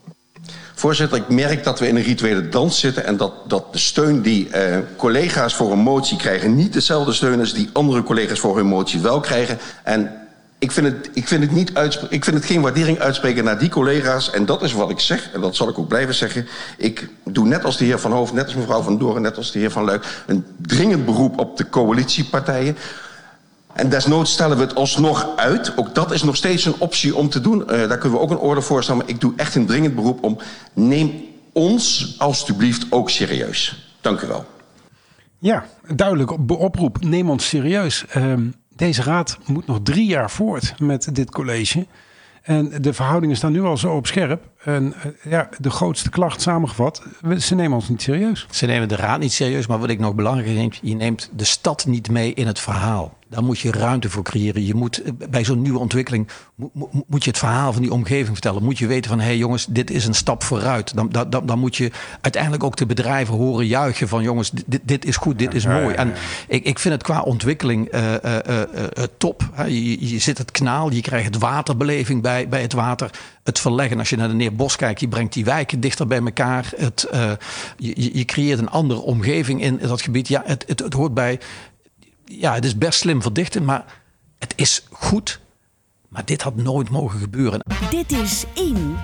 Voorzitter, ik merk dat we in een rituele dans zitten en dat, dat de steun die eh, collega's voor een motie krijgen niet dezelfde steun is die andere collega's voor hun motie wel krijgen. En ik vind het, ik vind het, niet ik vind het geen waardering uitspreken naar die collega's. En dat is wat ik zeg, en dat zal ik ook blijven zeggen. Ik doe net als de heer Van Hoofd, net als mevrouw Van Doren, net als de heer Van Luik... een dringend beroep op de coalitiepartijen. En desnoods stellen we het alsnog uit. Ook dat is nog steeds een optie om te doen. Uh, daar kunnen we ook een orde voor stellen. Maar ik doe echt een dringend beroep om... neem ons alstublieft ook serieus. Dank u wel. Ja, duidelijk oproep. Neem ons serieus. Uh, deze raad moet nog drie jaar voort met dit college. En de verhoudingen staan nu al zo op scherp. En eh, ja, de grootste klacht samengevat, ze nemen ons niet serieus. Ze nemen de raad niet serieus, maar wat ik nog belangrijk vind, je neemt de stad niet mee in het verhaal. Daar moet je ruimte voor creëren. Je moet eh, bij zo'n nieuwe ontwikkeling moet je het verhaal van die omgeving vertellen. Moet je weten van hé hey jongens, dit is een stap vooruit. Dan, dan, dan moet je uiteindelijk ook de bedrijven horen juichen van jongens, dit, dit is goed, dit is mooi. En ik, ik vind het qua ontwikkeling uh, uh, top. Je, je zit het kanaal, je krijgt het waterbeleving bij, bij het water. Het verleggen, als je naar de Neer Bos kijkt, je brengt die wijken dichter bij elkaar. Het, je, je creëert een andere omgeving in dat gebied. Ja, het, het, het hoort bij ja, het is best slim verdichten, maar het is goed. Maar dit had nooit mogen gebeuren. Dit is In,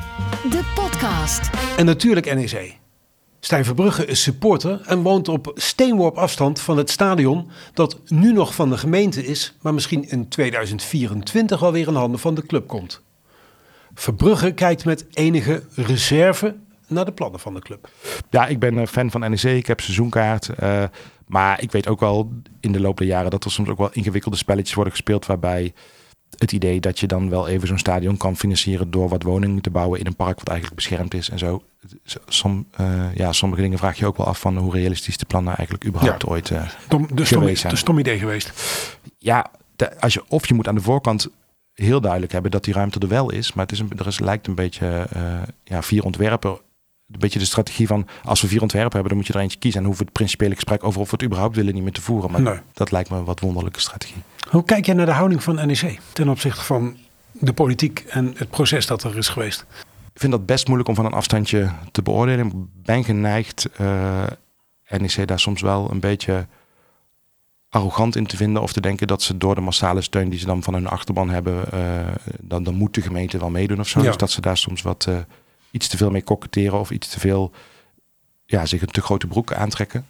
de podcast. En natuurlijk NEC. Stijn Verbrugge is supporter en woont op steenworp afstand van het stadion dat nu nog van de gemeente is, maar misschien in 2024 alweer in handen van de club komt. Verbrugge kijkt met enige reserve naar de plannen van de club. Ja, ik ben fan van NEC. Ik heb seizoenkaart. Uh, maar ik weet ook wel in de loop der jaren dat er soms ook wel ingewikkelde spelletjes worden gespeeld. Waarbij het idee dat je dan wel even zo'n stadion kan financieren door wat woningen te bouwen in een park wat eigenlijk beschermd is en zo. Som, uh, ja, sommige dingen vraag je ook wel af van hoe realistisch de plannen eigenlijk überhaupt ooit uh, Dom, de stom, zijn. De stom idee geweest. Ja, de, als je, of je moet aan de voorkant heel duidelijk hebben dat die ruimte er wel is. Maar het is een, er is, lijkt een beetje uh, ja, vier ontwerpen een beetje de strategie van als we vier ontwerpen hebben, dan moet je er eentje kiezen. En hoeven we het principiële gesprek over of we het überhaupt willen niet meer te voeren. Maar dat lijkt me een wat wonderlijke strategie. Hoe kijk jij naar de houding van NEC ten opzichte van de politiek en het proces dat er is geweest? Ik vind dat best moeilijk om van een afstandje te beoordelen. Ik ben geneigd uh, NEC daar soms wel een beetje arrogant in te vinden of te denken dat ze door de massale steun die ze dan van hun achterban hebben, uh, dan, dan moet de gemeente wel meedoen of zo. Dus dat ze daar soms wat uh, iets te veel mee koketteren of iets te veel ja, zich een te grote broek aantrekken.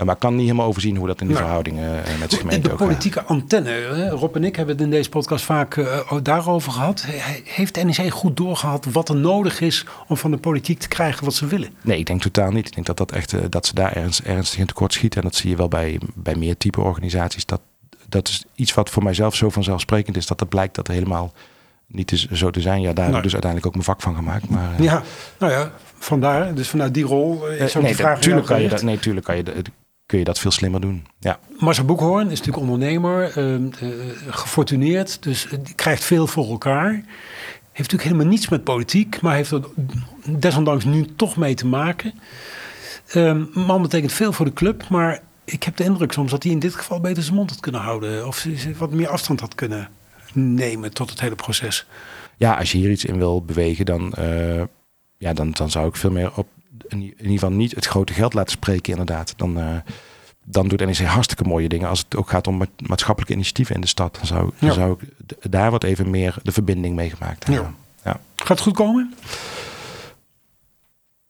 Eh, maar ik kan niet helemaal overzien hoe dat in de nou, verhoudingen eh, met de gemeente De politieke antenne. Rob en ik hebben het in deze podcast vaak uh, daarover gehad. Heeft NEC goed doorgehad wat er nodig is om van de politiek te krijgen wat ze willen? Nee, ik denk totaal niet. Ik denk dat, dat, echt, dat ze daar ernstig, ernstig in tekort schieten. En dat zie je wel bij, bij meer type organisaties. Dat, dat is iets wat voor mijzelf zo vanzelfsprekend is. Dat het blijkt dat er helemaal niet is, zo te zijn. Ja, daar heb ik dus uiteindelijk ook mijn vak van gemaakt. Maar, uh... Ja, nou ja, vandaar. Dus vanuit die rol uh, is ook nee, de vraag... Tuurlijk kan je dat, nee, tuurlijk kan je, kun je dat veel slimmer doen. Ja. Marcel Boekhoorn is natuurlijk ondernemer, uh, gefortuneerd. Dus krijgt veel voor elkaar. Heeft natuurlijk helemaal niets met politiek. Maar heeft er desondanks nu toch mee te maken. Ehm, man betekent veel voor de club. Maar ik heb de indruk soms dat hij in dit geval beter zijn mond had kunnen houden. Of wat meer afstand had kunnen nemen tot het hele proces. Ja, als je hier iets in wil bewegen, dan, uh, ja, dan, dan zou ik veel meer op in, ieder geval niet het grote geld laten spreken, inderdaad. Dan, uh, dan doet NEC hartstikke mooie dingen. Als het ook gaat om maatschappelijke initiatieven in de stad, dan zou, dan zou ik daar wat even meer de verbinding mee gemaakt hebben. Ja. ja. Gaat het goed komen?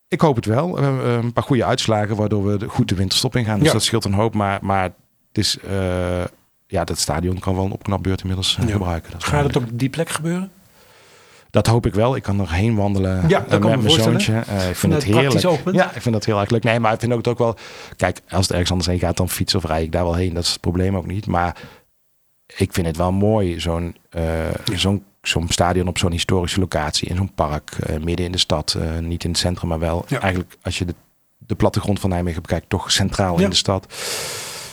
Ik hoop het wel. We hebben een paar goede uitslagen waardoor we goed de winterstop ingaan. Dus dat scheelt een hoop. Maar, maar het is, uh, ja, dat stadion kan wel een opknapbeurt inmiddels uh, gebruiken. Dat Gaat het op die plek gebeuren? Dat hoop ik wel. Ik kan er heen wandelen ja, met mijn zoontje. Uh, ik vind het heerlijk. Ja, ik vind dat heel erg leuk. Nee, maar ik vind ook, ook wel... Kijk, als het ergens anders heen gaat, dan fiets of rij ik daar wel heen. Dat is het probleem ook niet. Maar ik vind het wel mooi, zo'n zo'n zo'n stadion op zo'n historische locatie. In zo'n park, midden in de stad. niet in het centrum, maar wel eigenlijk als je de, de plattegrond van Nijmegen bekijkt, toch centraal in de stad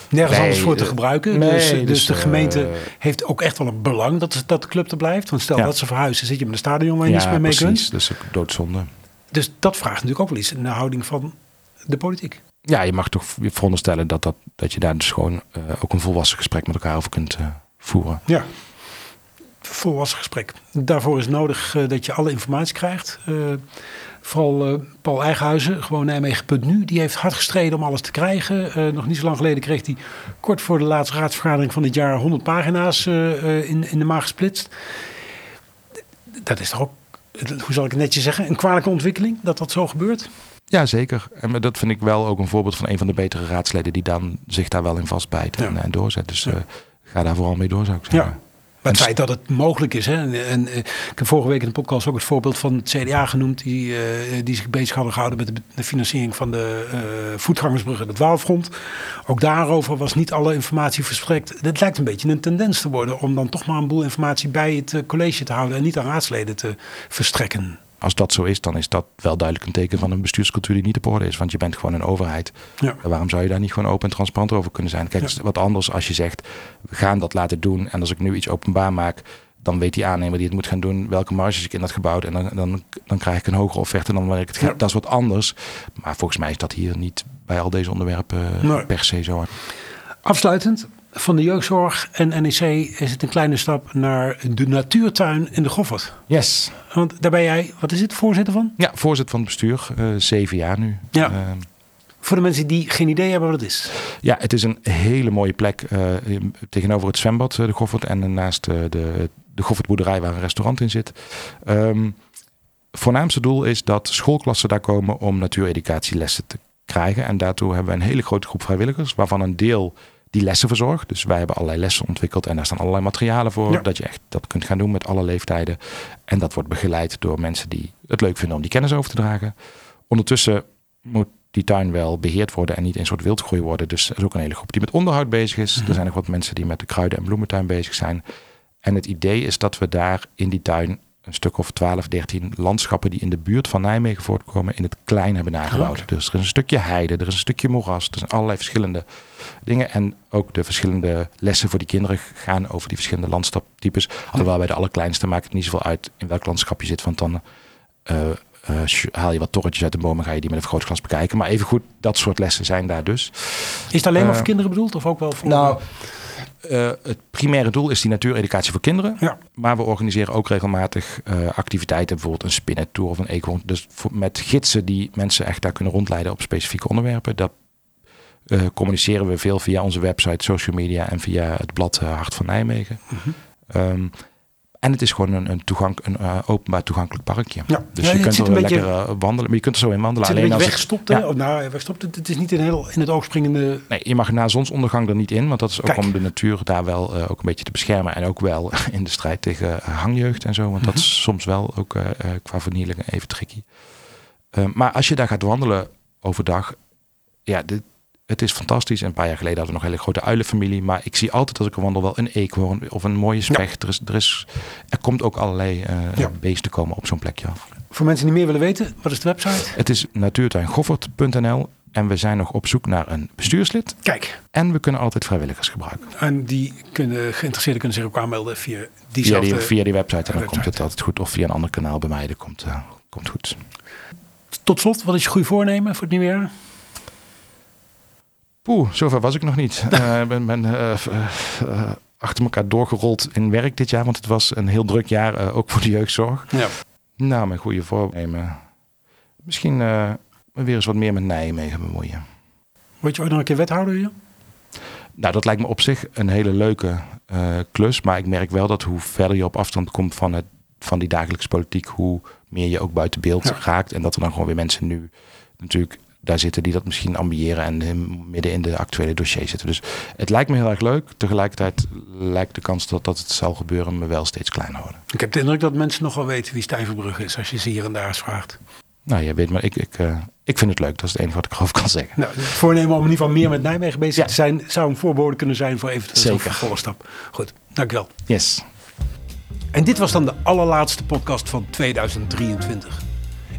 nergens Nee, anders voor te eh, gebruiken. nee, dus, dus, dus, de gemeente eh, heeft ook echt wel een belang dat, dat de club er blijft. Want stel Ja. dat ze verhuizen, zit je met een stadion waar je niets meer mee precies. kunt. Dat is doodzonde. Dus dat vraagt natuurlijk ook wel iets in de houding van de politiek. Ja, je mag toch veronderstellen dat, dat, dat je daar dus gewoon eh, ook een volwassen gesprek met elkaar over kunt voeren. Ja, volwassen gesprek. Daarvoor is nodig dat je alle informatie krijgt. Vooral eh, Paul Eigenhuizen, gewoon Nijmegen.nu, die heeft hard gestreden om alles te krijgen. Eh, nog niet zo lang geleden kreeg hij kort voor de laatste raadsvergadering van dit jaar 100 pagina's eh, in, in de maag gesplitst. Dat is toch ook, hoe zal ik het netjes zeggen, een kwalijke ontwikkeling dat dat zo gebeurt? Ja, zeker. En dat vind ik wel ook een voorbeeld van een van de betere raadsleden die dan zich daar wel in vastbijt en, Ja. en doorzet. Dus Ja. ga daar vooral mee door, zou ik zeggen. Ja. Maar het feit dat het mogelijk is. Hè? En, en, eh, ik heb vorige week in de podcast ook het voorbeeld van het CDA genoemd. Die, eh, die zich bezig hadden gehouden met de, de financiering van de eh voetgangersbrug en het Waalfront. Ook daarover was niet alle informatie verstrekt. Het lijkt een beetje een tendens te worden om dan toch maar een boel informatie bij het college te houden. En niet aan raadsleden te verstrekken. Als dat zo is, dan is dat wel duidelijk een teken van een bestuurscultuur die niet op orde is. Want je bent gewoon een overheid. Ja. Waarom zou je daar niet gewoon open en transparant over kunnen zijn? Kijk, het is wat anders als je zegt, we gaan dat laten doen. En als ik nu iets openbaar maak, dan weet die aannemer die het moet gaan doen... welke marges ik in dat gebouwd. En dan, dan, dan krijg ik een hogere offerte dan wanneer ik het... Ja. Dat is wat anders. Maar volgens mij is dat hier niet bij al deze onderwerpen Nee. per se zo. Afsluitend, van de jeugdzorg en NEC is het een kleine stap naar de natuurtuin in de Goffert. Yes. Want daar ben jij, wat is het, voorzitter van? Ja, voorzitter van het bestuur. eh, zeven jaar nu. Ja. Ehm, Voor de mensen die geen idee hebben wat het is. Ja, het is een hele mooie plek eh, tegenover het zwembad, eh, de Goffert. En naast eh, de, de Goffertboerderij waar een restaurant in zit. Ehm voornaamste doel is dat schoolklassen daar komen om natuureducatielessen te krijgen. En daartoe hebben we een hele grote groep vrijwilligers, waarvan een deel die lessen verzorgt. Dus wij hebben allerlei lessen ontwikkeld en daar staan allerlei materialen voor. Ja. Dat je echt dat kunt gaan doen met alle leeftijden. En dat wordt begeleid door mensen die het leuk vinden om die kennis over te dragen. Ondertussen moet die tuin wel beheerd worden en niet een soort wildgroei worden. Dus er is ook een hele groep die met onderhoud bezig is. Er zijn ook wat mensen die met de kruiden- en bloementuin bezig zijn. En het idee is dat we daar in die tuin een stuk of 12, 13 landschappen die in de buurt van Nijmegen voortkomen in het klein hebben nagebouwd. Dus er is een stukje heide, er is een stukje moeras, er zijn allerlei verschillende dingen. En ook de verschillende lessen voor die kinderen gaan over die verschillende landstaptypes. Alhoewel bij de allerkleinste maakt het niet zoveel uit in welk landschap je zit, want dan eh, eh, haal je wat torretjes uit de boom en ga je die met een vergrootglas bekijken. Maar evengoed, dat soort lessen zijn daar dus. Is het alleen maar Eh, voor kinderen bedoeld of ook wel voor... Nou, eh, het primaire doel is die natuureducatie voor kinderen. Ja. Maar we organiseren ook regelmatig eh, activiteiten, bijvoorbeeld een spinnentour of een eekhoorn. Dus voor, met gidsen die mensen echt daar kunnen rondleiden op specifieke onderwerpen. Dat eh, communiceren we veel via onze website, social media en via het blad Hart van Nijmegen. Ehm, en het is gewoon een, een, toegank, een eh, openbaar toegankelijk parkje. Ja. Dus Ja, je het kunt er lekker beetje- eh, wandelen, maar je kunt er zo in wandelen. Het als het- weggestopt, hè? Ja. Oh, nou, weggestopt. Het, het is niet in, heel, in het oog springende... Nee, je mag na zonsondergang er niet in, want dat is ook Kijk. om de natuur daar wel eh, ook een beetje te beschermen. En ook wel in de strijd tegen hangjeugd en zo, want dat is soms wel ook qua vernieling even tricky. Maar als je daar gaat wandelen overdag, ja, dit, het is fantastisch. En een paar jaar geleden hadden we nog een hele grote uilenfamilie, maar ik zie altijd als ik er wandel wel een eekhoorn of een mooie specht. Er, is, er, is, er komt ook allerlei eh, Ja. beesten komen op zo'n plekje af. Voor mensen die meer willen weten, wat is de website? Het is natuurtuingoffert.nl en we zijn nog op zoek naar een bestuurslid. Kijk, En we kunnen altijd vrijwilligers gebruiken. en die kunnen, geïnteresseerden kunnen zich ook aanmelden via Via diezelfde... die, via die website en dan website. komt het altijd goed. Of via een ander kanaal bij mij, dat komt, eh, komt goed. Tot slot, wat is je goede voornemen voor het nieuwe jaar? Poeh, zover was ik nog niet. Eh, Ik ben, ben eh, eh, achter elkaar doorgerold in werk dit jaar. Want het was een heel druk jaar, ook voor de jeugdzorg. Ja. Nou, mijn goede voornemen. Misschien weer eens wat meer met Nijmegen bemoeien. Word je ooit nog een keer wethouder hier? Nou, dat lijkt me op zich een hele leuke klus. Maar ik merk wel dat hoe verder je op afstand komt van, het, van die dagelijkse politiek, hoe meer je ook buiten beeld Ja. raakt. En dat er dan gewoon weer mensen nu natuurlijk daar zitten die dat misschien ambiëren en midden in de actuele dossier zitten. Dus het lijkt me heel erg leuk. Tegelijkertijd lijkt de kans dat, dat het zal gebeuren me wel steeds kleiner worden. Ik heb de indruk dat mensen nog wel weten wie Stijn Verbrugge is, als je ze hier en daar eens vraagt. Nou, je weet maar, ik, ik, eh, ik vind het leuk. Dat is het enige wat ik erover kan zeggen. Nou, het voornemen om in ieder geval meer met Nijmegen bezig Ja. te zijn, zou een voorbode kunnen zijn voor eventueel Zeker. vervolgstap. Goed, dankjewel. Yes. En dit was dan de allerlaatste podcast van 2023.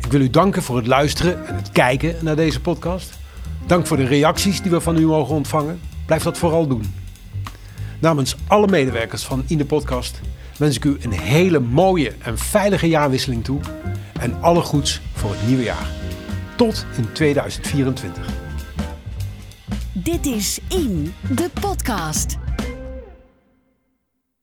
Ik wil u danken voor het luisteren en het kijken naar deze podcast. Dank voor de reacties die we van u mogen ontvangen. Blijf dat vooral doen. Namens alle medewerkers van In de Podcast wens ik u een hele mooie en veilige jaarwisseling toe. En alle goeds voor het nieuwe jaar. Tot in 2024. Dit is In de Podcast.